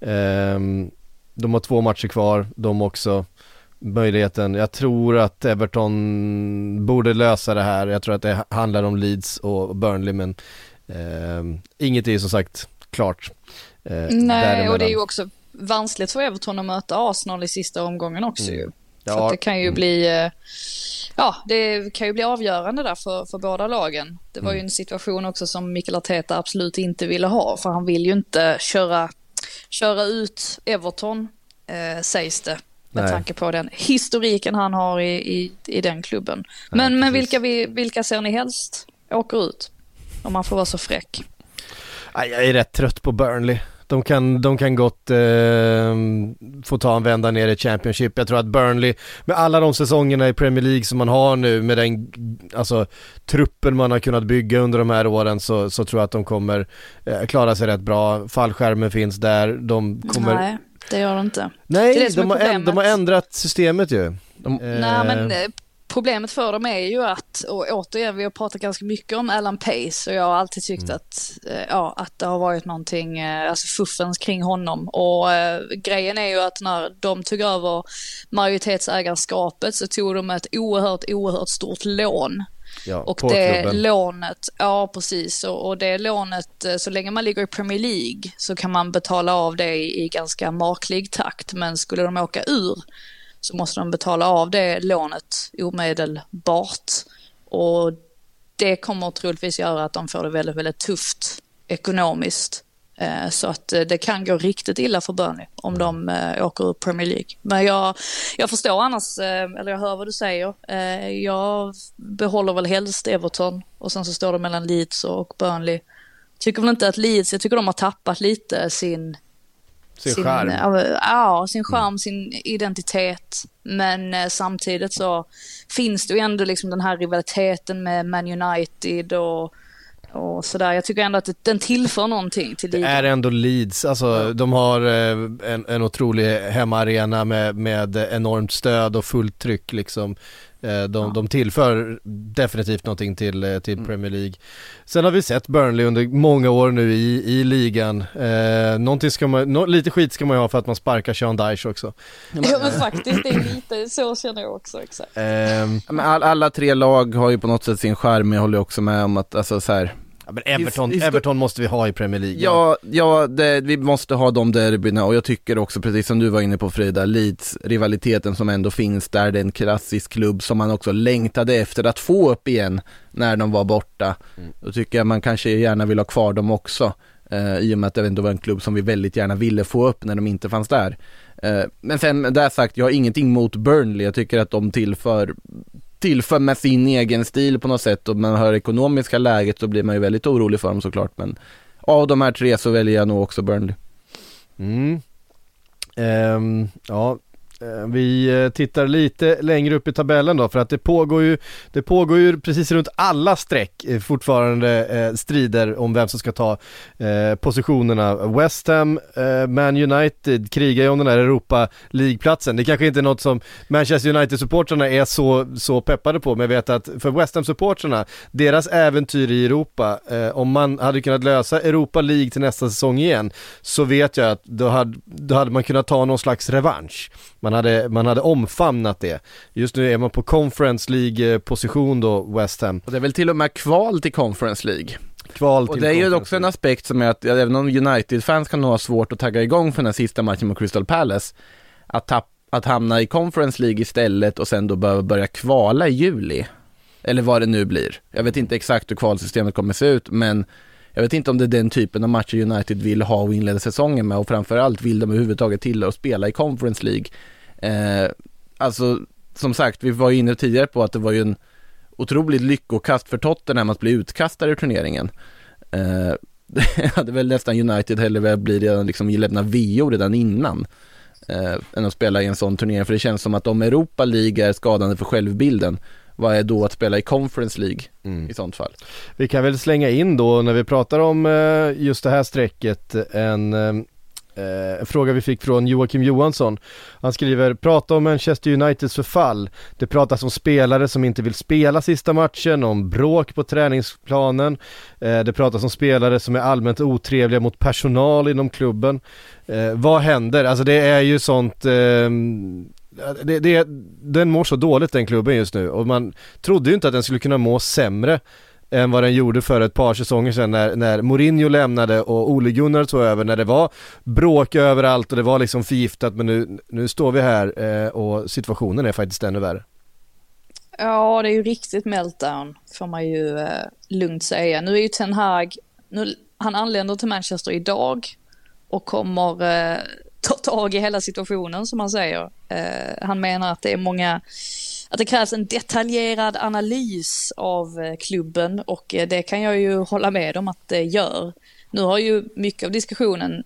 Ehm, De har två matcher kvar, de också Möjligheten, jag tror att Everton borde lösa det här Jag tror att det handlar om Leeds och Burnley men ehm, Inget är som sagt klart eh, Nej, och det är ju också vanskligt för Everton att möta Arsenal i sista omgången också ju. Så Ja, att det kan ju mm. bli, eh, ja, det kan ju bli avgörande där för, för båda lagen. Det var ju en situation också som Mikael Arteta absolut inte ville ha, för han vill ju inte köra, köra ut Everton, eh, sägs det. Med Nej. tanke på den historiken han har i, i, i den klubben. Men, men precis. vilka, vi, vilka ser ni helst åker ut? Om man får vara så fräck. Jag är rätt trött på Burnley. De kan, de kan gott eh, få ta en vända ner i Championship. Jag tror att Burnley, med alla de säsongerna i Premier League som man har nu, med den alltså, truppen man har kunnat bygga under de här åren så, så tror jag att de kommer eh, klara sig rätt bra. Fallskärmen finns där, de kommer... Nej, det gör det inte. Nej, Det det de, har änd- de har ändrat systemet ju. De, Nej, men Eh, eh, problemet för dem är ju att, och återigen, vi har pratat ganska mycket om Alan Pace och jag har alltid tyckt Mm. att, eh, ja, att det har varit någonting, eh, alltså fuffens kring honom. Och eh, grejen är ju att när de tog över majoritetsägarskapet så tog de ett oerhört, oerhört stort lån. ja, Och det klubben. lånet, ja precis, och, och det lånet, eh, så länge man ligger i Premier League så kan man betala av det i, i ganska maklig takt. Men skulle de åka ur så måste de betala av det lånet omedelbart. Och det kommer troligtvis göra att de får det väldigt, väldigt tufft ekonomiskt eh, så att eh, det kan gå riktigt illa för Burnley om de eh, åker ur Premier League. Men jag, jag förstår annars, eller jag hör vad du säger. Jag behåller väl helst Everton och sen så står det mellan Leeds och Burnley. Tycker väl inte att Leeds, jag tycker de har tappat lite sin sin, sin. Ja, sin charm, mm. sin identitet. Men samtidigt så finns det ju ändå liksom den här rivaliteten med Man United och och sådär. Jag tycker ändå att den tillför någonting till ligan. Det är ändå Leeds, alltså de har eh, en, en otrolig hemmaarena med, med enormt stöd och fullt tryck liksom. Eh, de, ja. de tillför definitivt någonting till, eh, till mm. Premier League. Sen har vi sett Burnley under många år nu i, i ligan. Eh, ska man, no, lite skit ska man ju ha för att man sparkar Sean Dyche också. Ja men faktiskt, det är lite så känner jag också exakt. Eh, all, alla tre lag har ju på något sätt sin skärm, jag håller också med om att, alltså så här, Ja, men Everton, His, Everton måste vi ha i Premier League. Ja, ja det, vi måste ha de derbyna och jag tycker också, precis som du var inne på Frida, Leeds, rivaliteten som ändå finns där, det är en klassisk klubb som man också längtade efter att få upp igen när de var borta. Mm. Då tycker jag man kanske gärna vill ha kvar dem också. Eh, I och med att det ändå var en klubb som vi väldigt gärna ville få upp när de inte fanns där. Eh, men sen, där sagt, jag har ingenting mot Burnley, jag tycker att de tillför tillför med sin egen stil på något sätt och man hör ekonomiska läget så blir man ju väldigt orolig för dem såklart men av de här tre så väljer jag nog också Burnley. Mm. Um, ja, Eh, vi eh, tittar lite längre upp i tabellen då för att det pågår ju, det pågår ju precis runt alla streck eh, fortfarande strider om vem som ska ta positionerna. West Ham, Man United krigar ju om den här Europa League-platsen. Det kanske inte är något som Manchester United-supportrarna är så, så peppade på men jag vet att för West Ham-supportrarna, deras äventyr i Europa, om man hade kunnat lösa Europa League till nästa säsong igen så vet jag att då hade, då hade man kunnat ta någon slags revansch. Man man hade, man hade omfamnat det. Just nu är man på Conference League-position då, West Ham. Och det är väl till och med kval till Conference League. Kval till och det är ju också en aspekt som är att, även om United-fans kan ha svårt att tagga igång för den här sista matchen mot Crystal Palace, att, tapp, att hamna i Conference League istället och sen då behöva börja kvala i juli. Eller vad det nu blir. Jag vet inte exakt hur kvalsystemet kommer se ut, men jag vet inte om det är den typen av matcher United vill ha och inleda säsongen med och framförallt vill de överhuvudtaget till att spela i Conference League Eh, alltså, som sagt, vi var inne tidigare på att det var ju en otroligt lyckokast för Tottenham att bli utkastade ur turneringen. Eh, det hade väl nästan United hellre velat bli redan, liksom lämna VO redan innan. Eh, än att spela i en sån turnering, för det känns som att om Europa League är skadande för självbilden, vad är då att spela i Conference League mm. i sånt fall? Vi kan väl slänga in då när vi pratar om eh, just det här strecket en Eh, Eh, en fråga vi fick från Joakim Johansson. Han skriver, prata om Manchester Uniteds förfall. Det pratas om spelare som inte vill spela sista matchen, om bråk på träningsplanen. Eh, det pratas om spelare som är allmänt otrevliga mot personal inom klubben. Eh, vad händer? Alltså det är ju sånt ehm, det, det, den mår så dåligt den klubben just nu och man trodde ju inte att den skulle kunna må sämre än vad den gjorde för ett par säsonger sedan när, när Mourinho lämnade och Ole Gunnar tog över, när det var bråk överallt och det var liksom förgiftat men nu, nu står vi här eh, och situationen är faktiskt ännu värre. Ja, det är ju riktigt meltdown får man ju eh, lugnt säga. Nu är ju Ten Hag, nu, han anländer till Manchester idag och kommer eh, ta tag i hela situationen som han säger. Eh, han menar att det är många att det krävs en detaljerad analys av eh, klubben och eh, det kan jag ju hålla med om att det gör. Nu har ju mycket av diskussionen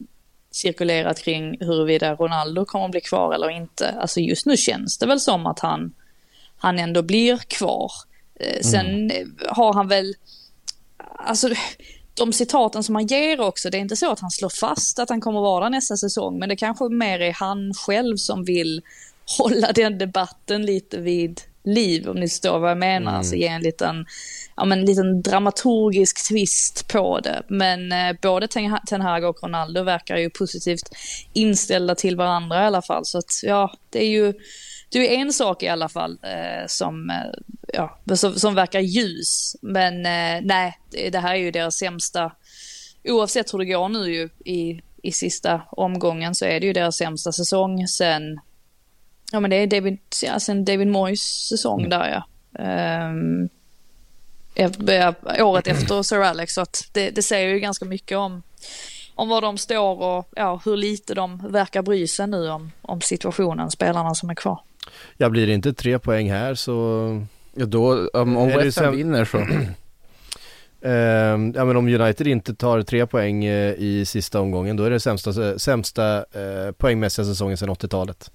cirkulerat kring huruvida Ronaldo kommer att bli kvar eller inte. Alltså just nu känns det väl som att han, han ändå blir kvar. Eh, sen mm. har han väl, alltså de citaten som han ger också, det är inte så att han slår fast att han kommer vara där nästa säsong, men det kanske mer är han själv som vill hålla den debatten lite vid liv, om ni förstår vad jag menar. Mm. Alltså ge en liten, ja, men, liten dramaturgisk twist på det. Men eh, både Ten Hag och Ronaldo verkar ju positivt inställda till varandra i alla fall. Så att ja, det är ju det är en sak i alla fall eh, som, eh, ja, som, som, verkar ljus. Men eh, nej, det här är ju deras sämsta, oavsett hur det går nu ju i, i sista omgången så är det ju deras sämsta säsong sen Ja men det är David, alltså en David Moyes säsong mm. där ja. Um, året efter Sir Alex, så att det, det säger ju ganska mycket om, om var de står och ja, hur lite de verkar bry sig nu om, om situationen, spelarna som är kvar. Jag blir det inte tre poäng här så Ja då, om Är det West Ham sen- vinner så, Ehm, ja men om United inte tar tre poäng eh, i sista omgången då är det sämsta, sämsta eh, poängmässiga säsongen sedan 80-talet.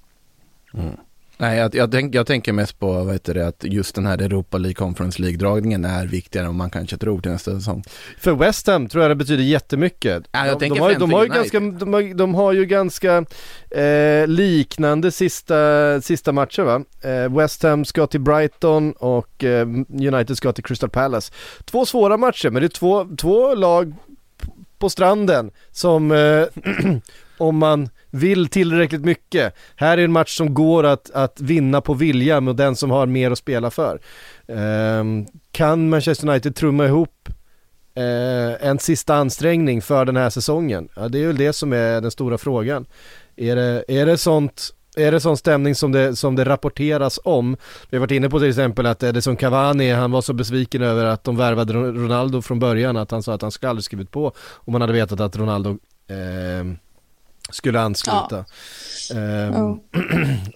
Nej jag, jag, tänk, jag tänker mest på, vad heter det, att just den här Europa League Conference League-dragningen är viktigare än man kanske tror till nästa säsong. För West Ham tror jag det betyder jättemycket. Ja, jag de, de, har, de, har ju ganska, de, har, de har ju ganska eh, liknande sista, sista matcher va? Eh, West Ham ska till Brighton och eh, United ska till Crystal Palace. Två svåra matcher men det är två, två lag på stranden som eh, om man vill tillräckligt mycket. Här är en match som går att, att vinna på vilja med den som har mer att spela för. Eh, kan Manchester United trumma ihop eh, en sista ansträngning för den här säsongen? Ja, det är väl det som är den stora frågan. Är det, är det sånt är det sån stämning som det, som det rapporteras om? Vi har varit inne på till exempel att Edison Cavani, han var så besviken över att de värvade Ronaldo från början att han sa att han skulle aldrig skrivit på om man hade vetat att Ronaldo eh, skulle ansluta. Ehm, Ja.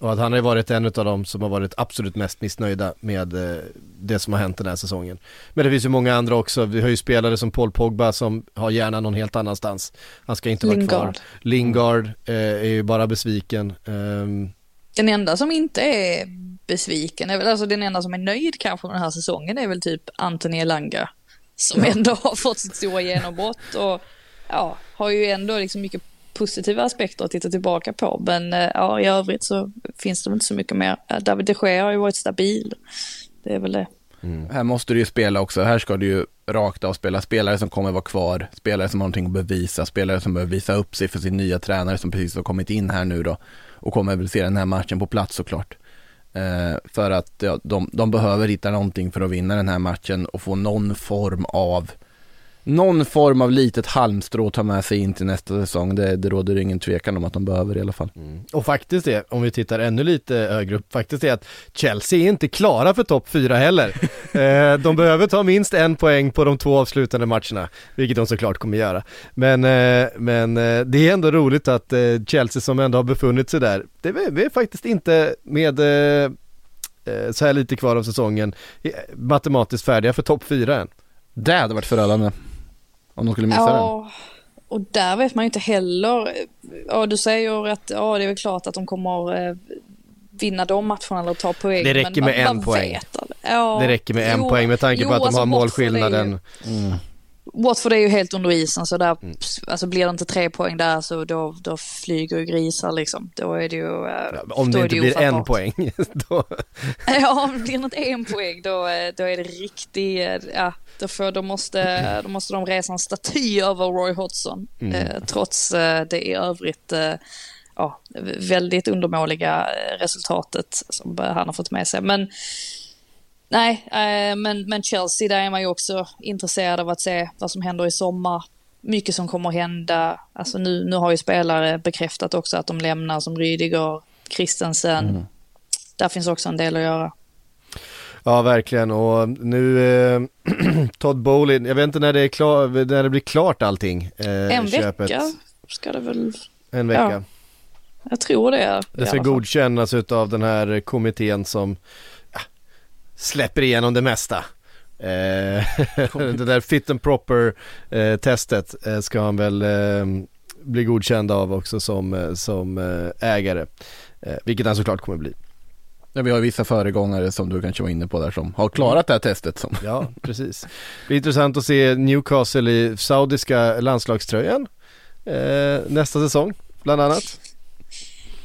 och att han har varit en av dem som har varit absolut mest missnöjda med eh, det som har hänt den här säsongen. Men det finns ju många andra också. Vi har ju spelare som Paul Pogba som har hjärnan någon helt annanstans. Han ska inte vara kvar. Lingard. Lingard eh, är ju bara besviken. Ehm, Den enda som inte är besviken, är väl, alltså den enda som är nöjd kanske med den här säsongen är väl typ Anthony Elanga. Som ändå har fått sitt stora genombrott och ja, har ju ändå liksom mycket positiva aspekter att titta tillbaka på. Men eh, ja, i övrigt så finns det väl inte så mycket mer. Eh, David de Gea har ju varit stabil. Det är väl det. Här måste du ju spela också, här ska du ju rakt av spela spelare som kommer vara kvar, spelare som har någonting att bevisa, spelare som behöver visa upp sig för sin nya tränare som precis har kommit in här nu då och kommer väl se den här matchen på plats såklart. Eh, för att ja, de, de behöver hitta någonting för att vinna den här matchen och få någon form av någon form av litet halmstrå att ta med sig in till nästa säsong. Det, det råder ingen tvekan om att de behöver i alla fall. och faktiskt det, om vi tittar ännu lite högre upp, faktiskt är att Chelsea är inte klara för topp fyra heller. eh, de behöver ta minst en poäng på de två avslutande matcherna, vilket de såklart kommer göra. Men, eh, men eh, det är ändå roligt att eh, Chelsea som ändå har befunnit sig där, det är, vi är faktiskt inte med eh, eh, så här lite kvar av säsongen matematiskt färdiga för topp fyra än. Det hade varit förödande om de skulle missa den. Ja, och där vet man ju inte heller. Ja, du säger att ja, det är väl klart att de kommer eh, vinna de matcherna eller ta poäng. Det räcker men med vad- en poäng. Ja, Det räcker med en jo, poäng med tanke jo, på att de alltså har är ju- målskillnaden. Watford är ju helt under isen så där, Mm. alltså blir det inte tre poäng där så då, då flyger ju grisar liksom. Då är det ju... eh, Om då det inte ju blir en poäng, då, Ja, om det blir inte en poäng då, eh, då är det riktigt, ja, då, får, då, måste, då måste de resa en staty över Roy Hodgson. Eh, trots eh, det i övrigt eh, ja, väldigt undermåliga eh, resultatet som eh, han har fått med sig. Men nej, eh, men, men Chelsea, där är man ju också intresserad av att se vad som händer i sommar. Mycket som kommer hända. Alltså nu, nu har ju spelare bekräftat också att de lämnar som Rydiger, Christensen. Där finns också en del att göra. Ja, verkligen. Och nu, eh, Todd Bowley, jag vet inte när det, är klar, när det blir klart allting. Eh, En köpet. vecka ska det väl, En vecka. Ja, jag tror det. det ska godkännas utav den här kommittén som släpper igenom det mesta. Eh, det där fit and proper eh, testet eh, ska han väl bli godkänd av också som, som ägare. Vilket han såklart kommer bli. Ja, vi har vissa föregångare som du kanske var inne på där som har klarat det här testet. Som. Ja, precis. Det blir intressant att se Newcastle i saudiska landslagströjan eh, nästa säsong, bland annat.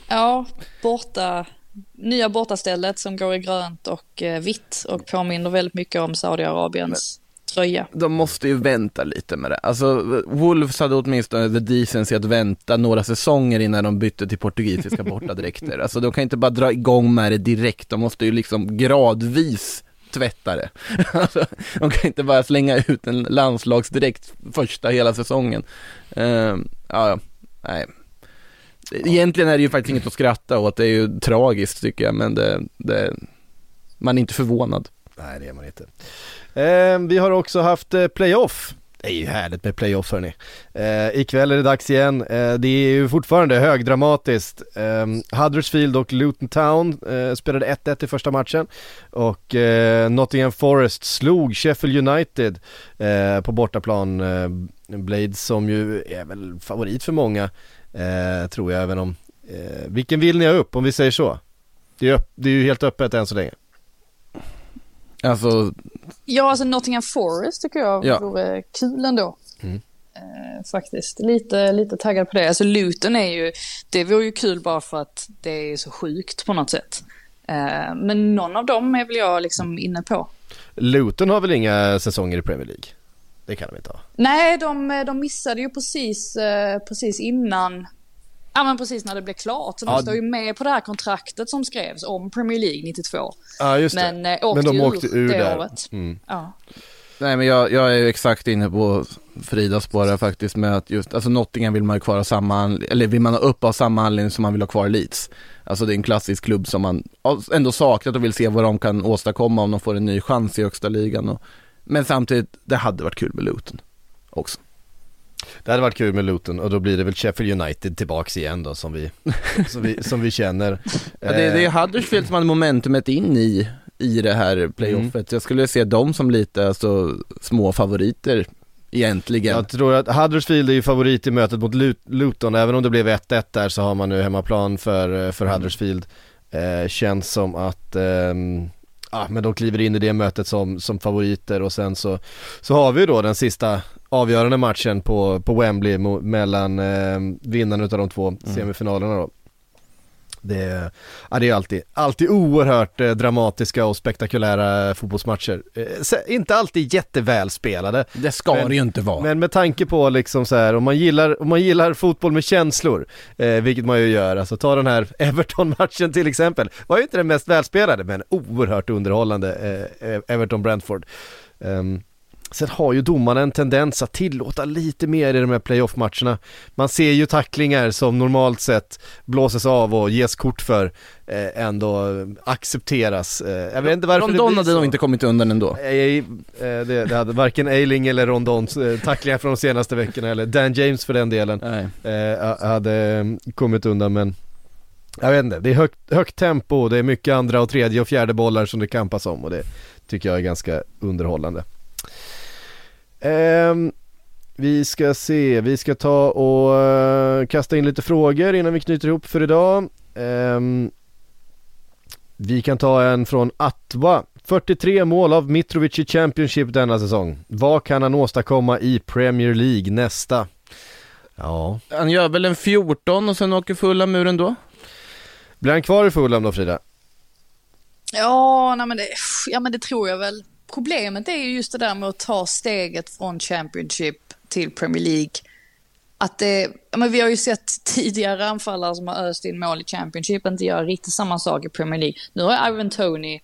Ja, borta, nya bortastället som går i grönt och eh, vitt och påminner väldigt mycket om Saudiarabiens tröja. De måste ju vänta lite med det. Alltså, Wolves hade åtminstone the decency att vänta några säsonger innan de bytte till portugisiska bortadräkter. Alltså de kan inte bara dra igång med det direkt, de måste ju liksom gradvis tvätta det. Alltså, de kan inte bara slänga ut en landslagsdräkt första hela säsongen. Ja, ja, nej. Egentligen är det ju faktiskt inget att skratta åt, det är ju tragiskt tycker jag, men det, det man är inte förvånad. Nej, det är man inte. Eh, vi har också haft eh, playoff Det är ju härligt med playoff hörni. Eh, ikväll är det dags igen. Eh, det är ju fortfarande högdramatiskt. Eh, Huddersfield och Luton Town eh, spelade 1-1 i första matchen och eh, Nottingham Forest slog Sheffield United eh, på bortaplan. Eh, Blades som ju är väl favorit för många, eh, tror jag även om. Eh, vilken vill ni ha upp om vi säger så? Det är, det är ju helt öppet än så länge. Alltså, Ja, alltså Nottingham Forest tycker jag Ja. vore kul ändå. Mm. Eh, faktiskt. Lite, lite taggad på det. Alltså Luton är ju, det vore ju kul bara för att det är så sjukt på något sätt. Eh, men någon av dem är väl jag liksom inne på. Luton har väl inga säsonger i Premier League? Det kan de inte ha. Nej, de, de missade ju precis, eh, precis innan, ja men precis när det blev klart. Så de Ja. står ju med på det här kontraktet som skrevs om Premier League 92. Ja just det. Men, eh, åkte Men de ju åkte ur det där. året. Mm. Ja. nej men jag, jag är ju exakt inne på Fridas spår här faktiskt med att just, alltså Nottingham vill man ju kvar ha samma, eller vill man ha upp av samma anledning som man vill ha kvar Leeds. Alltså det är en klassisk klubb som man ändå saknat och vill se vad de kan åstadkomma om de får en ny chans i högsta ligan. Och, men samtidigt, det hade varit kul med Luton också. Det hade varit kul med Luton och då blir det väl Sheffield United tillbaks igen då som vi, som vi, som vi känner. Ja, det, det är Eh, Huddersfield som hade momentumet in i, i det här playoffet. Jag skulle se dem som lite alltså, små favoriter egentligen. Jag tror att Huddersfield är ju favorit i mötet mot Lut- Luton, även om det blev 1-1 där så har man nu hemmaplan för, eh, för Huddersfield. Eh, känns som att, ehm, ja men de kliver in i det mötet som, som favoriter och sen så, så har vi ju då den sista avgörande matchen på, på Wembley mellan eh, vinnarna utav de två semifinalerna då. Det, ja, det är alltid, alltid oerhört eh, dramatiska och spektakulära fotbollsmatcher. Eh, inte alltid jättevälspelade. det ska men- det ju inte vara. Men med tanke på liksom så här, om man gillar, om man gillar fotboll med känslor, eh, vilket man ju gör, alltså ta den här Everton-matchen till exempel, var ju inte den mest välspelade men oerhört underhållande, eh, eh, Everton-Brentford. Ehm, Sen har ju domarna en tendens att tillåta lite mer i de här playoff-matcherna. Man ser ju tacklingar som normalt sett blåses av och ges kort för, eh, ändå accepteras. Eh, jag vet inte varför Rondon det hade nog inte kommit undan ändå. Nej, eh, det, det hade varken Eiling eller Rondons eh, tacklingar från de senaste veckorna eller Dan James för den delen eh, hade eh, kommit undan men jag vet inte, det är högt, högt tempo, det är mycket andra och tredje och fjärde bollar som det kampas om och det tycker jag är ganska underhållande. Ehm, vi ska se, vi ska ta och eh, kasta in lite frågor innan vi knyter ihop för idag. Ehm, vi kan ta en från Atwa. 43 mål av Mitrovic i Championship denna säsong. Vad kan han åstadkomma i Premier League nästa? Ja, Han gör väl en 14 och sen åker fulla muren då? blir han kvar i Fulham då Frida? Ja, nej men det, ja, men det tror jag väl. Problemet är ju just det där med att ta steget från Championship till Premier League. Att det, men vi har ju sett tidigare anfallare som har öst in mål i Championship inte göra riktigt samma sak i Premier League. Nu har Ivan Tony,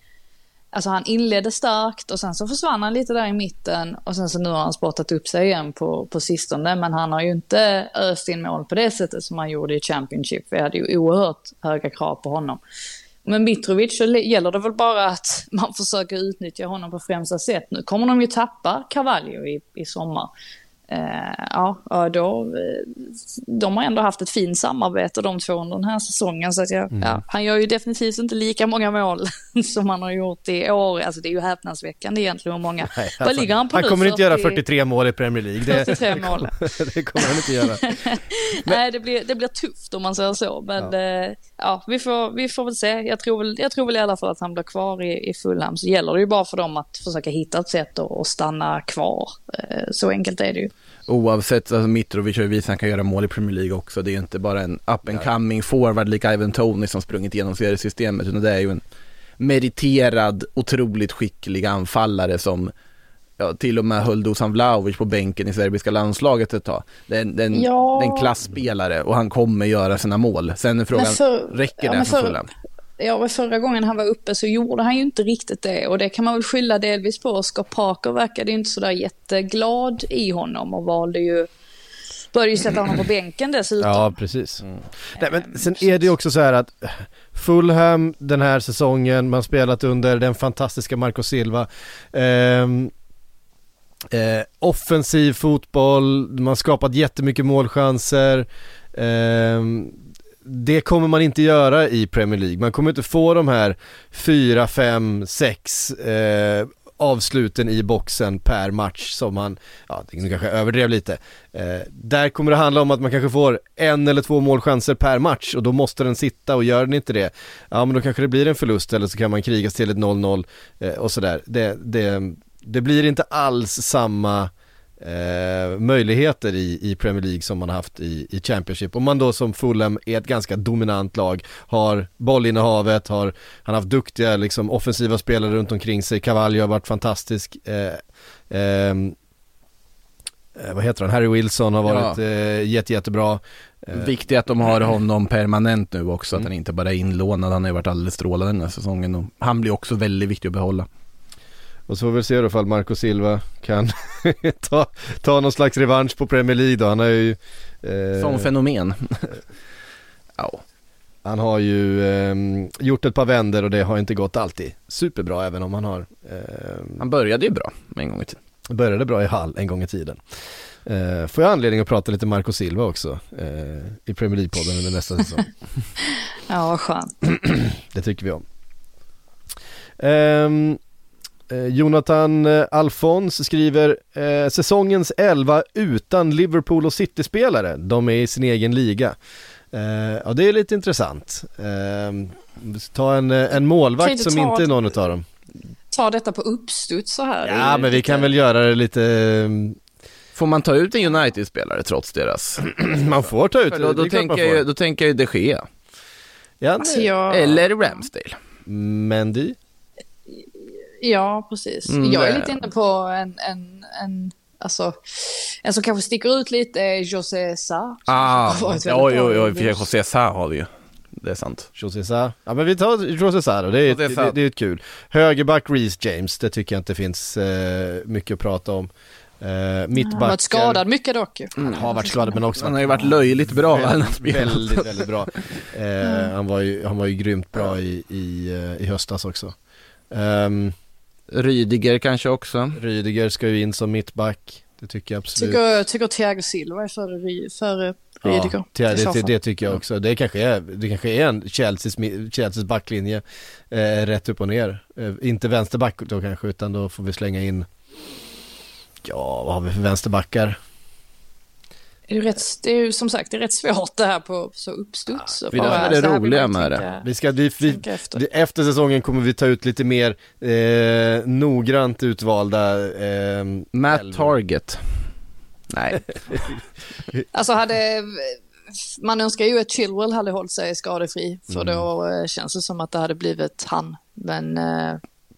alltså han inledde starkt och sen så försvann han lite där i mitten och sen så nu har han spottat upp sig igen på, på sistone. Men han har ju inte öst in mål på det sättet som han gjorde i Championship. Vi hade ju oerhört höga krav på honom. Men Mitrovic så gäller det väl bara att man försöker utnyttja honom på främsta sätt. Nu kommer de ju tappa Cavallio i, i sommar. Eh, ja, då, eh, de har ändå haft ett fint samarbete de två under den här säsongen. Så att jag, ja, han gör ju definitivt inte lika många mål som han har gjort i år. Alltså det är ju häpnadsväckande egentligen hur många. Nej, Vad alltså, ligger han på han nu? kommer inte göra 40 43 mål i Premier League. Det, 43 mål. det kommer han inte göra. Nej, det blir, det blir tufft om man säger så. Men ja, ja vi, får, vi får väl se. Jag tror väl, jag tror väl i alla fall att han blir kvar i, i Fulham. Så gäller det ju bara för dem att försöka hitta ett sätt att, att stanna kvar. Eh, Så enkelt är det ju. Oavsett, alltså Mitrovic har ju visat att han kan göra mål i Premier League också. Det är ju inte bara en up and coming forward lik Ivan Tony som sprungit igenom seriesystemet utan det är ju en meriterad, otroligt skicklig anfallare som ja, till och med höll Dusan Vlahovic på bänken i serbiska landslaget ett tag. Det är, en- det är en, Ja. det är en klassspelare och han kommer göra sina mål. Sen är frågan, för- räcker ja, det för för- Fulham? Ja, förra gången han var uppe så gjorde han ju inte riktigt det. Och det kan man väl skylla delvis på. Scott Parker verkade ju inte sådär jätteglad i honom och valde ju... Började ju sätta honom på bänken dessutom. Ja, precis. Nej, men sen är det ju också så här att Fulham den här säsongen, man spelat under den fantastiska Marco Silva. Ehm, Eh, offensiv fotboll, man skapat jättemycket målchanser. Eh, det kommer man inte göra i Premier League. Man kommer inte få de här 4, 5, 6 eh, avsluten i boxen per match som man, ja det kanske överdrev lite. Eh, där kommer det handla om att man kanske får en eller två målchanser per match och då måste den sitta och gör den inte det, ja men då kanske det blir en förlust eller så kan man krigas till ett 0-0 eh, och sådär. Det, det, det blir inte alls samma eh, möjligheter i, i Premier League som man har haft i, i Championship. Om man då som Fulham är ett ganska dominant lag, har bollinnehavet, har, han har haft duktiga liksom offensiva spelare runt omkring sig, Cavallo har varit fantastisk. Eh, ehm, eh, vad heter han, Harry Wilson har varit Ja. eh, jätte, jättebra. Eh, Viktigt att de har honom permanent nu också, att Mm. han inte bara är inlånad. Han har ju varit alldeles strålande den här säsongen och han blir också väldigt viktig att behålla. Och så får vi se då ifall Marco Silva kan ta, ta någon slags revansch på Premier League då. Han har ju eh, Som fenomen. ja. Han har ju ehm, gjort ett par vänder och det har inte gått alltid superbra även om han har ehm, Han började ju bra en gång i tiden. började bra i Hall en gång i tiden. Eh, får jag anledning att prata lite Marco Silva också eh, i Premier League-podden under nästa säsong. Ja, skönt. Det tycker vi om. Eh, Jonathan eh, Alfons skriver eh, säsongens 11 utan Liverpool och City-spelare. De är i sin egen liga. Eh, ja det är lite intressant. Ta en, en målvakt inte som inte är någon utav dem. Ta detta på uppstuds så här. Ja men vi kan väl göra det lite, Får man ta ut en United-spelare trots deras? man får ta ut För då, det då, tänker jag, då tänker jag ju de Gea. Ja, Alltså jag... Eller Ramsdale. Mendy. Ja, precis. Mm, jag är det- lite inne på en, en, en, alltså, en som kanske sticker ut lite är José Sa. som Ah, i jo, för José Sa har vi ju. Det är sant. José Sa. Ja men vi tar José Sa då, det är, det, det, det är ett kul. Högerback Reece James, det tycker jag inte finns eh, mycket att prata om. Eh, Han har varit skadad mycket dock ju. Han har varit skadad men också Han har ju varit löjligt bra när han har väldigt, väldigt, väldigt bra. Eh, han, var ju, han var ju grymt bra i, i, eh, i höstas också. Um, Rydiger kanske också. Rydiger ska ju in som mittback, det tycker jag absolut. Tycker, tycker Thiago Silva är före, före Rydiger. Ja, det, det, det tycker jag också. Det kanske är, det kanske är en Chelseas, Chelseas backlinje eh, rätt upp och ner. Eh, inte vänsterback då kanske, utan då får vi slänga in, ja vad har vi för vänsterbackar? Det är, ju rätt, det är ju som sagt det är rätt svårt det här på så uppstuds. det är det roliga med det. Vi ska, vi, vi, efter. efter säsongen kommer vi ta ut lite mer eh, noggrant utvalda eh, Matt elvor. Target. Nej, Alltså hade, man önskar ju att Chilwell hade hållit sig skadefri. För Mm. då eh, känns det som att det hade blivit han. Men eh,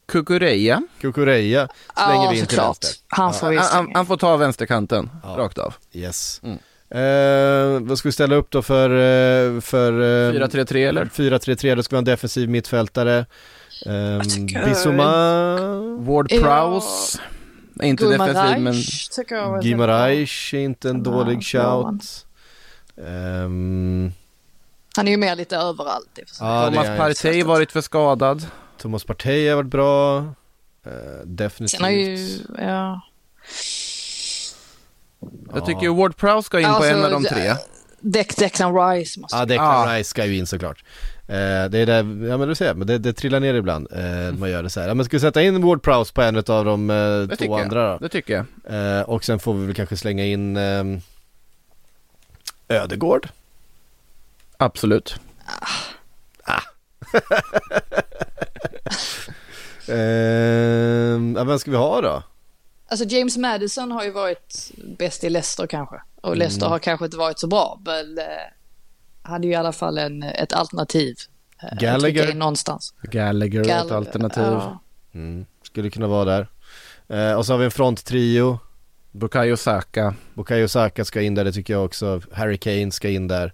Kukureya. Kukureya slänger ja, vi in till vänster. Han får vi Han, han, får ta vänsterkanten, Ja. rakt av. Yes. Mm. Eh, vad ska vi ställa upp då för, eh, för eh, 4-3-3 eller? 4-3-3, då ska vi ha en defensiv mittfältare. Tycker- Bissoma, Ward Ja. Prowse. Är inte defensiv men... Gimaraes är inte en Ja, dålig shout. Ehm, Han är ju mer lite överallt i och för sig. ja, Thomas. Partey varit för skadad. Thomas Partey har varit bra. Uh, definitivt. Sen har ju, ja. Jag tycker ju Ward Prowse ska in på Alltså, en av de det- tre. Deck, Declan Rice måste Ja, Declan Ah. Rice ska ju in såklart. Eh, det är där, ja men du ser, men det, det trillar ner ibland. eh, när man gör det så här. Ja, men ska vi sätta in Ward Prowse på en av de eh, Det två andra jag. då? Det tycker jag. Eh, och sen får vi väl kanske slänga in ehm, Ödegård. Absolut. Ehm, ja, vem ska vi ha då? Alltså James Madison har ju varit bäst i Leicester kanske. Och Mm. Leicester har kanske inte varit så bra. Men eh, hade ju i alla fall en, ett alternativ. eh, Gallagher. någonstans. Gallagher är ett alternativ. Ja. Mm, skulle kunna vara där. Eh, och så har vi en fronttrio. Bukayo Saka. Bukayo Saka ska in där, det tycker jag också. Harry Kane ska in där.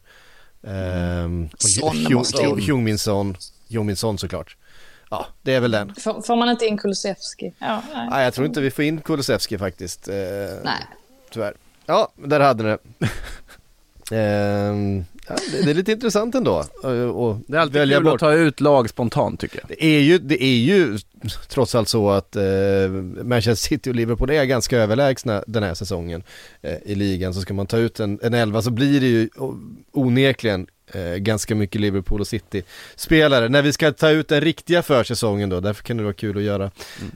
Um, Son måste in. Heung-Min Son. Heung-Min Son såklart. Ja, det är väl den. Får, får man inte in Kulusevski? Ja, nej. Nej, jag tror inte vi får in Kulusevski faktiskt. Eh, nej. Tyvärr. Ja, där hade ni det. Ehm, ja, det, det är lite intressant ändå. Och, och Det är alltid välja kul bort. att ta ut lag spontant tycker jag. Det är ju, det är ju trots allt så att eh, Manchester City och Liverpool är ganska överlägsna den här säsongen eh, i ligan. Så ska man ta ut en, en elva så blir det ju onekligen eh, ganska mycket Liverpool och City-spelare. När vi ska ta ut den riktiga försäsongen då, därför kan det vara kul att göra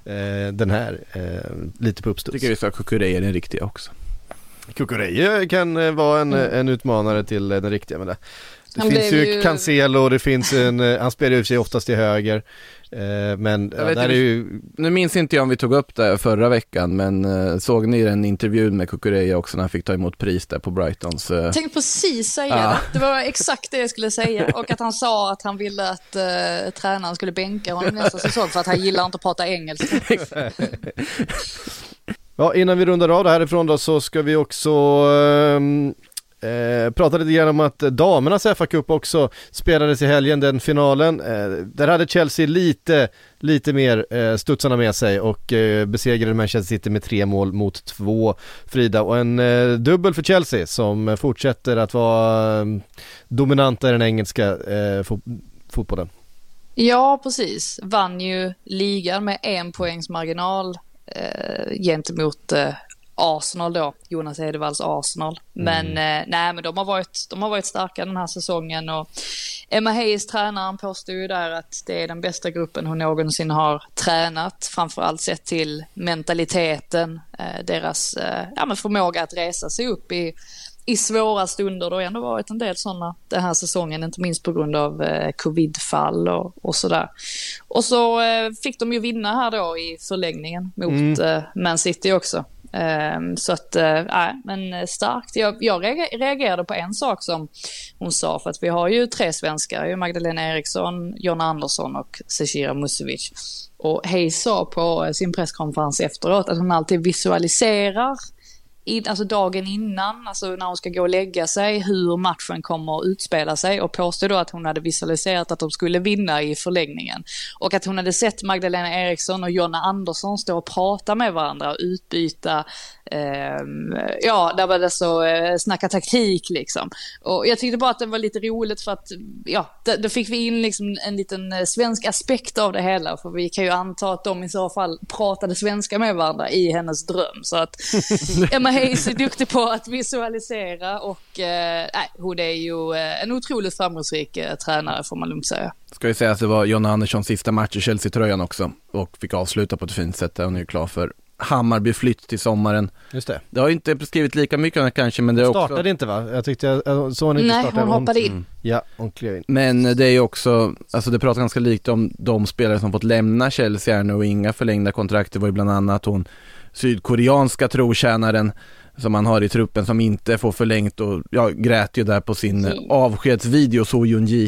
eh, den här eh, lite på uppstuds. tycker vi ska kukurera den riktiga också. Kukureje kan eh, vara en, en utmanare till eh, den riktiga men det, det Han finns ju ju- Cancelo, det finns en, eh, han spelar ju i och för sig oftast till höger eh, Men ja, vet där är ju, Nu minns inte jag om vi tog upp det förra veckan, men eh, såg ni den intervjun med Kukureya också när han fick ta emot pris där på Brightons? eh, Jag tänkte precis säga Ja. det. Det var exakt det jag skulle säga. Och att han sa att han ville att uh, tränaren skulle bänka honom nästa säsong för att han gillar inte att prata engelska. ja innan vi rundar av det härifrån då så ska vi också ehm, Eh, pratade lite grann om att damernas FA-cup också spelades i helgen, den finalen. Eh, där hade Chelsea lite, lite mer eh, studsarna med sig och eh, besegrade Manchester City med tre mål mot två Frida och en eh, dubbel för Chelsea som fortsätter att vara eh, dominanta i den engelska eh, fo- fotbollen. Ja, precis. Vann ju ligan med en poängs marginal eh, gentemot eh, Arsenal då, Jonas Edevalls Arsenal. Men eh, nej, men de har, varit, de har varit starka den här säsongen och Emma Hayes, tränaren, påstår ju där att det är den bästa gruppen hon någonsin har tränat. Framförallt sett till mentaliteten, eh, deras eh, ja, men förmåga att resa sig upp i i svåra stunder. Det har ändå varit en del sådana den här säsongen, inte minst på grund av eh, covidfall och, och sådär. Och så eh, fick de ju vinna här då i förlängningen mot eh, Man City också. Ehm, så att, nej, nej, men eh, starkt. Jag, jag reagerade på en sak som hon sa, för att vi har ju tre svenskar, ju Magdalena Eriksson, Jonna Andersson och Zecira Musovic. Och Hayes sa på eh, sin presskonferens efteråt att hon alltid visualiserar in, alltså dagen innan, alltså när hon ska gå och lägga sig, hur matchen kommer att utspela sig och påstod då att hon hade visualiserat att de skulle vinna i förlängningen. Och att hon hade sett Magdalena Eriksson och Jonna Andersson stå och prata med varandra och utbyta, ehm, ja, där var det så eh, snacka taktik liksom. Och jag tyckte bara att det var lite roligt för att, ja, då, fick vi in liksom en liten eh, svensk aspekt av det hela, för vi kan ju anta att de i så fall pratade svenska med varandra i hennes dröm. Så att Emma Hayes är duktig på att visualisera och eh, hon är ju eh, en otroligt framgångsrik eh, tränare får man lugnt säga. Ska ju säga att det var John Anderssons sista match i Chelsea-tröjan också och fick avsluta på ett fint sätt hon är ju klar för Hammarby flytt till sommaren. Just det. Det har ju inte skrivit lika mycket om det kanske men det är också Startade inte va? Jag tyckte jag, jag såg inte Nej, starta. hon hoppade in. Ja, hon klev in. Men det är ju också, alltså det pratar ganska likt om de spelare som fått lämna Chelsea här nu och inga förlängda kontrakt. Det var ju bland annat hon sydkoreanska trotjänaren som man har i truppen som inte får förlängt och jag grät ju där på sin Mm. avskedsvideo So Yun Ji.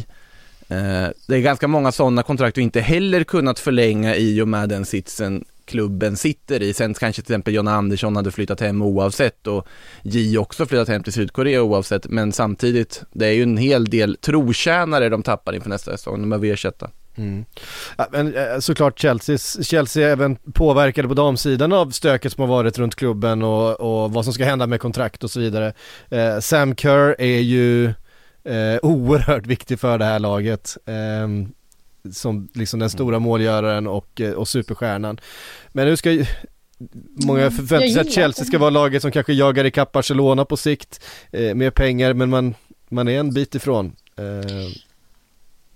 Eh, det är ganska många sådana kontrakt och inte heller kunnat förlänga i och med den sitsen klubben sitter i. Sen kanske till exempel Jonna Andersson hade flyttat hem oavsett och J också flyttat hem till Sydkorea oavsett. Men samtidigt, det är ju en hel del trotjänare de tappar inför nästa säsong. De behöver ersätta. Mm. Ja, men eh, såklart Chelsea, Chelsea är även påverkade på damsidan av stöket som har varit runt klubben och, och vad som ska hända med kontrakt och så vidare. Eh, Sam Kerr är ju eh, oerhört viktig för det här laget. Eh, som liksom den stora målgöraren och, eh, och superstjärnan. Men nu ska ju Många förväntar sig att Chelsea ska vara laget som kanske jagar ikapp Barcelona på sikt eh, med pengar men man, man är en bit ifrån. Eh,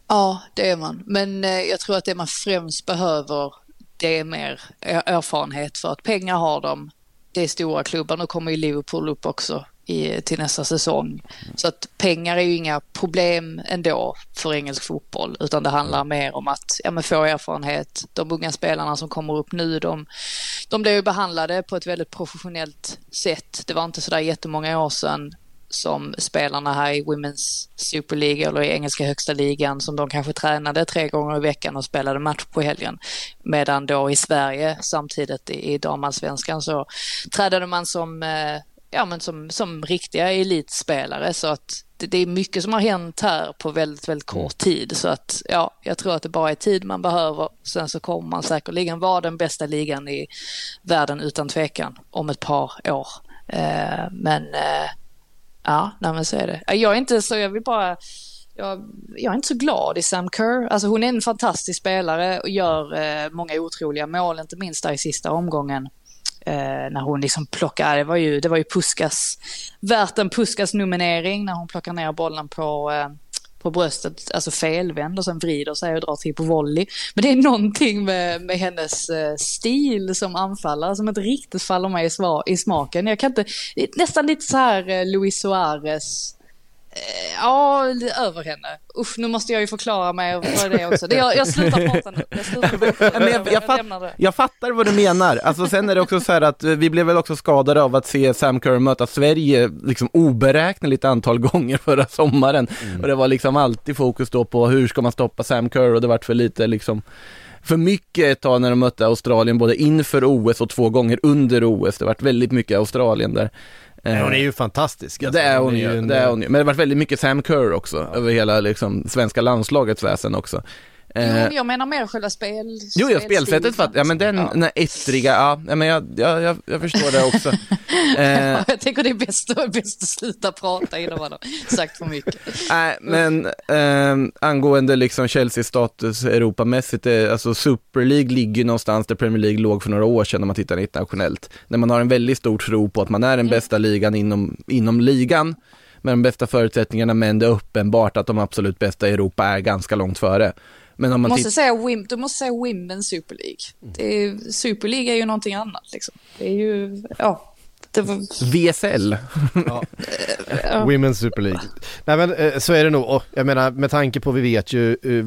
Ja, det är man. Men eh, jag tror att det man främst behöver det är mer er- erfarenhet för att pengar har de. Det är stora klubbar. Nu kommer ju Liverpool upp också i, till nästa säsong. Så att pengar är ju inga problem ändå för engelsk fotboll utan det handlar mer om att ja, men få erfarenhet. De unga spelarna som kommer upp nu de, de blir ju behandlade på ett väldigt professionellt sätt. Det var inte sådär jättemånga år sedan som spelarna här i Women's Super League eller i engelska högsta ligan som de kanske tränade tre gånger i veckan och spelade match på helgen. Medan då i Sverige samtidigt i, damallsvenskan så tränade man som, eh, ja, men som, som riktiga elitspelare så att det, det är mycket som har hänt här på väldigt, väldigt kort tid så att ja, jag tror att det bara är tid man behöver. Sen så kommer man säkerligen vara den bästa ligan i världen utan tvekan om ett par år. Eh, men eh, Ja, nej men så är det. Jag är inte så, jag vill bara, jag, jag är inte så glad i Sam Kerr. Alltså hon är en fantastisk spelare och gör eh, många otroliga mål, inte minst där i sista omgången. Eh, när hon liksom plockar, det var ju, det var ju Puskas, värt en Puskas-nominering när hon plockar ner bollen på, eh, på bröstet, alltså felvänd och sen vrider sig och drar till på volley. Men det är någonting med, med hennes eh, stil som anfallare som inte riktigt faller mig i, i smaken. Jag kan inte, nästan lite så här eh, Luis Suarez Eh, ja, över henne. Usch, nu måste jag ju förklara mig vad det är också. Det, jag, jag slutar prata nu. Jag, slutar. Men jag, jag, fatt, jag, fattar vad du menar. Alltså sen är det också så här att eh, vi blev väl också skadade av att se Sam Kerr möta Sverige liksom oberäkneligt antal gånger förra sommaren. Mm. Och det var liksom alltid fokus då på hur ska man stoppa Sam Kerr och det vart för lite liksom för mycket ett tag när de mötte Australien både inför OS och två gånger under OS. Det vart väldigt mycket Australien där. Men hon är ju fantastisk. Ja, det är hon, ju, det är hon ju. Men det har varit väldigt mycket Sam Kerr också, över hela liksom, svenska landslagets väsen också. Jo, eh, jag menar mer själva spel... Jo, ja, spelsättet fattar ja men den, ja. den här ettriga, ja, men jag, jag, jag, jag förstår det också. eh, jag tänker det är bäst, bäst att sluta prata innan man har sagt för mycket. Nej, men eh, angående liksom Chelseas status Europamässigt, eh, alltså Super League ligger någonstans där Premier League låg för några år sedan när man tittar internationellt. När man har en väldigt stor tro på att man är den mm. bästa ligan inom, inom ligan, med de bästa förutsättningarna, men det är uppenbart att de absolut bästa i Europa är ganska lågt före. Men om man måste säga Wim, du måste säga Women Super League. Det är, Super League är ju någonting annat liksom. Det är ju, ja. Var... VSL. ja. Women's Super League. Nej men eh, så är det nog, och jag menar med tanke på vi vet ju eh,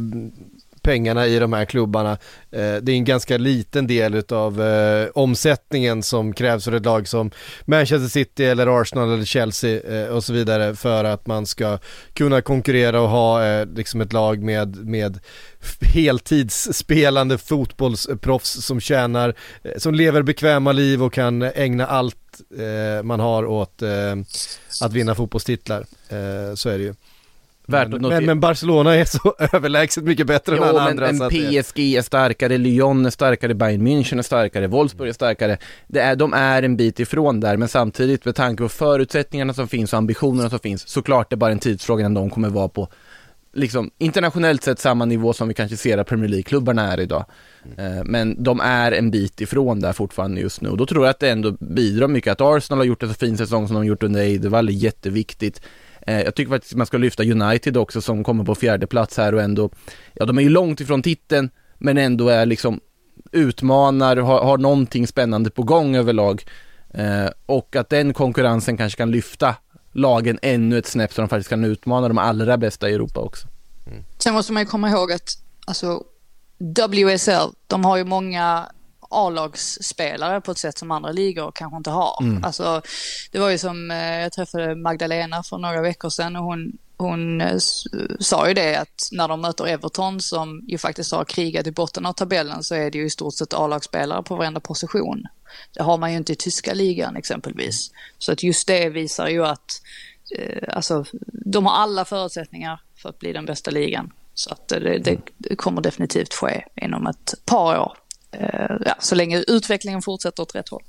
pengarna i de här klubbarna. Eh, det är en ganska liten del av eh, omsättningen som krävs för ett lag som Manchester City eller Arsenal eller Chelsea eh, och så vidare för att man ska kunna konkurrera och ha eh, liksom ett lag med, med heltidsspelande fotbollsproffs som tjänar, eh, som lever bekväma liv och kan ägna allt eh, man har åt att vinna fotbollstitlar. så är det ju. Värt men, men, men, Barcelona är så överlägset mycket bättre jo, än alla men, andra. Men PSG är starkare, Lyon är starkare, Bayern München är starkare, Wolfsburg är starkare. Det är, de är en bit ifrån där, men samtidigt med tanke på förutsättningarna som finns och ambitionerna som finns, såklart det är bara en tidsfråga innan de kommer vara på liksom internationellt sett samma nivå som vi kanske ser att Premier League-klubbarna är idag. Mm. Men de är en bit ifrån där fortfarande just nu och då tror jag att det ändå bidrar mycket att Arsenal har gjort en så fin säsong som de har gjort under Eidevall är jätteviktigt. Eh, jag tycker faktiskt man ska lyfta United också som kommer på fjärde plats här och ändå, ja de är ju långt ifrån titeln men ändå är liksom utmanar, har, har någonting spännande på gång överlag. Eh, och att den konkurrensen kanske kan lyfta lagen ännu ett snäpp så de faktiskt kan utmana de allra bästa i Europa också. Mm. Sen måste man ju komma ihåg att alltså WSL, de har ju många A-lagsspelare på ett sätt som andra ligor kanske inte har. Mm. Alltså, det var ju som, eh, jag träffade Magdalena för några veckor sedan och hon, hon eh, sa ju det att när de möter Everton som ju faktiskt har krigat i botten av tabellen så är det ju i stort sett A-lagsspelare på varenda position. Det har man ju inte i tyska ligan exempelvis. Så att just det visar ju att eh, alltså, de har alla förutsättningar för att bli den bästa ligan. Så att det, det kommer definitivt ske inom ett par år. Eh, ja, så länge utvecklingen fortsätter åt rätt håll.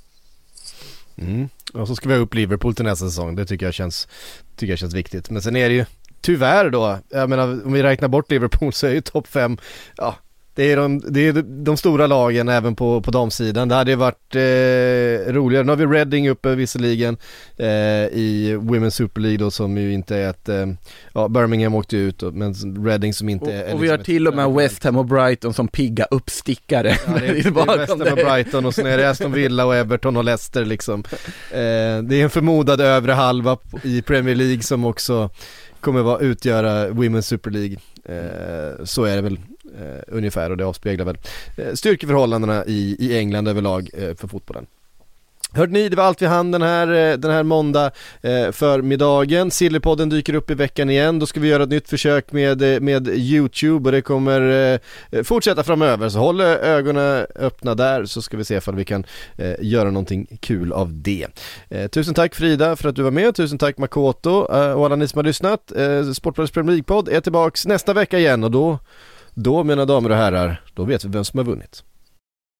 Mm. Och så ska vi ha upp Liverpool till nästa säsong, det tycker jag känns, tycker jag känns viktigt. Men sen är det ju tyvärr då, jag menar om vi räknar bort Liverpool så är ju topp 5, ja det är de, det är de stora lagen även på, på damsidan. Det hade varit eh, roligare. Nu har vi Reading uppe visserligen eh, i Women's Super League då som ju inte är ett, eh, ja Birmingham åkte ut men Reading som inte är... Och, och vi har liksom till och med West Ham och Brighton som pigga uppstickare. Ja, det, är, det är West Ham och Brighton och sen är det Aston Villa och Everton och Leicester liksom. Eh, det är en förmodad övre halva i Premier League som också kommer vara, utgöra Women's Super League. Eh, så är det väl eh, ungefär och det avspeglar väl eh, styrkeförhållandena i, i England överlag eh, för fotbollen. Hörde ni, det var allt vi hann den här, eh, den här måndag eh, förmiddagen. Sillypodden dyker upp i veckan igen. Då ska vi göra ett nytt försök med, eh, med YouTube och det kommer eh, fortsätta framöver. Så håll ögonen öppna där så ska vi se ifall vi kan eh, göra någonting kul av det. Tusen tack Frida för att du var med. Tusen tack Makoto och alla ni som har lyssnat. Eh, Sportbladets Premier League-podd är tillbaks nästa vecka igen och då, då mina damer och herrar, då vet vi vem som har vunnit.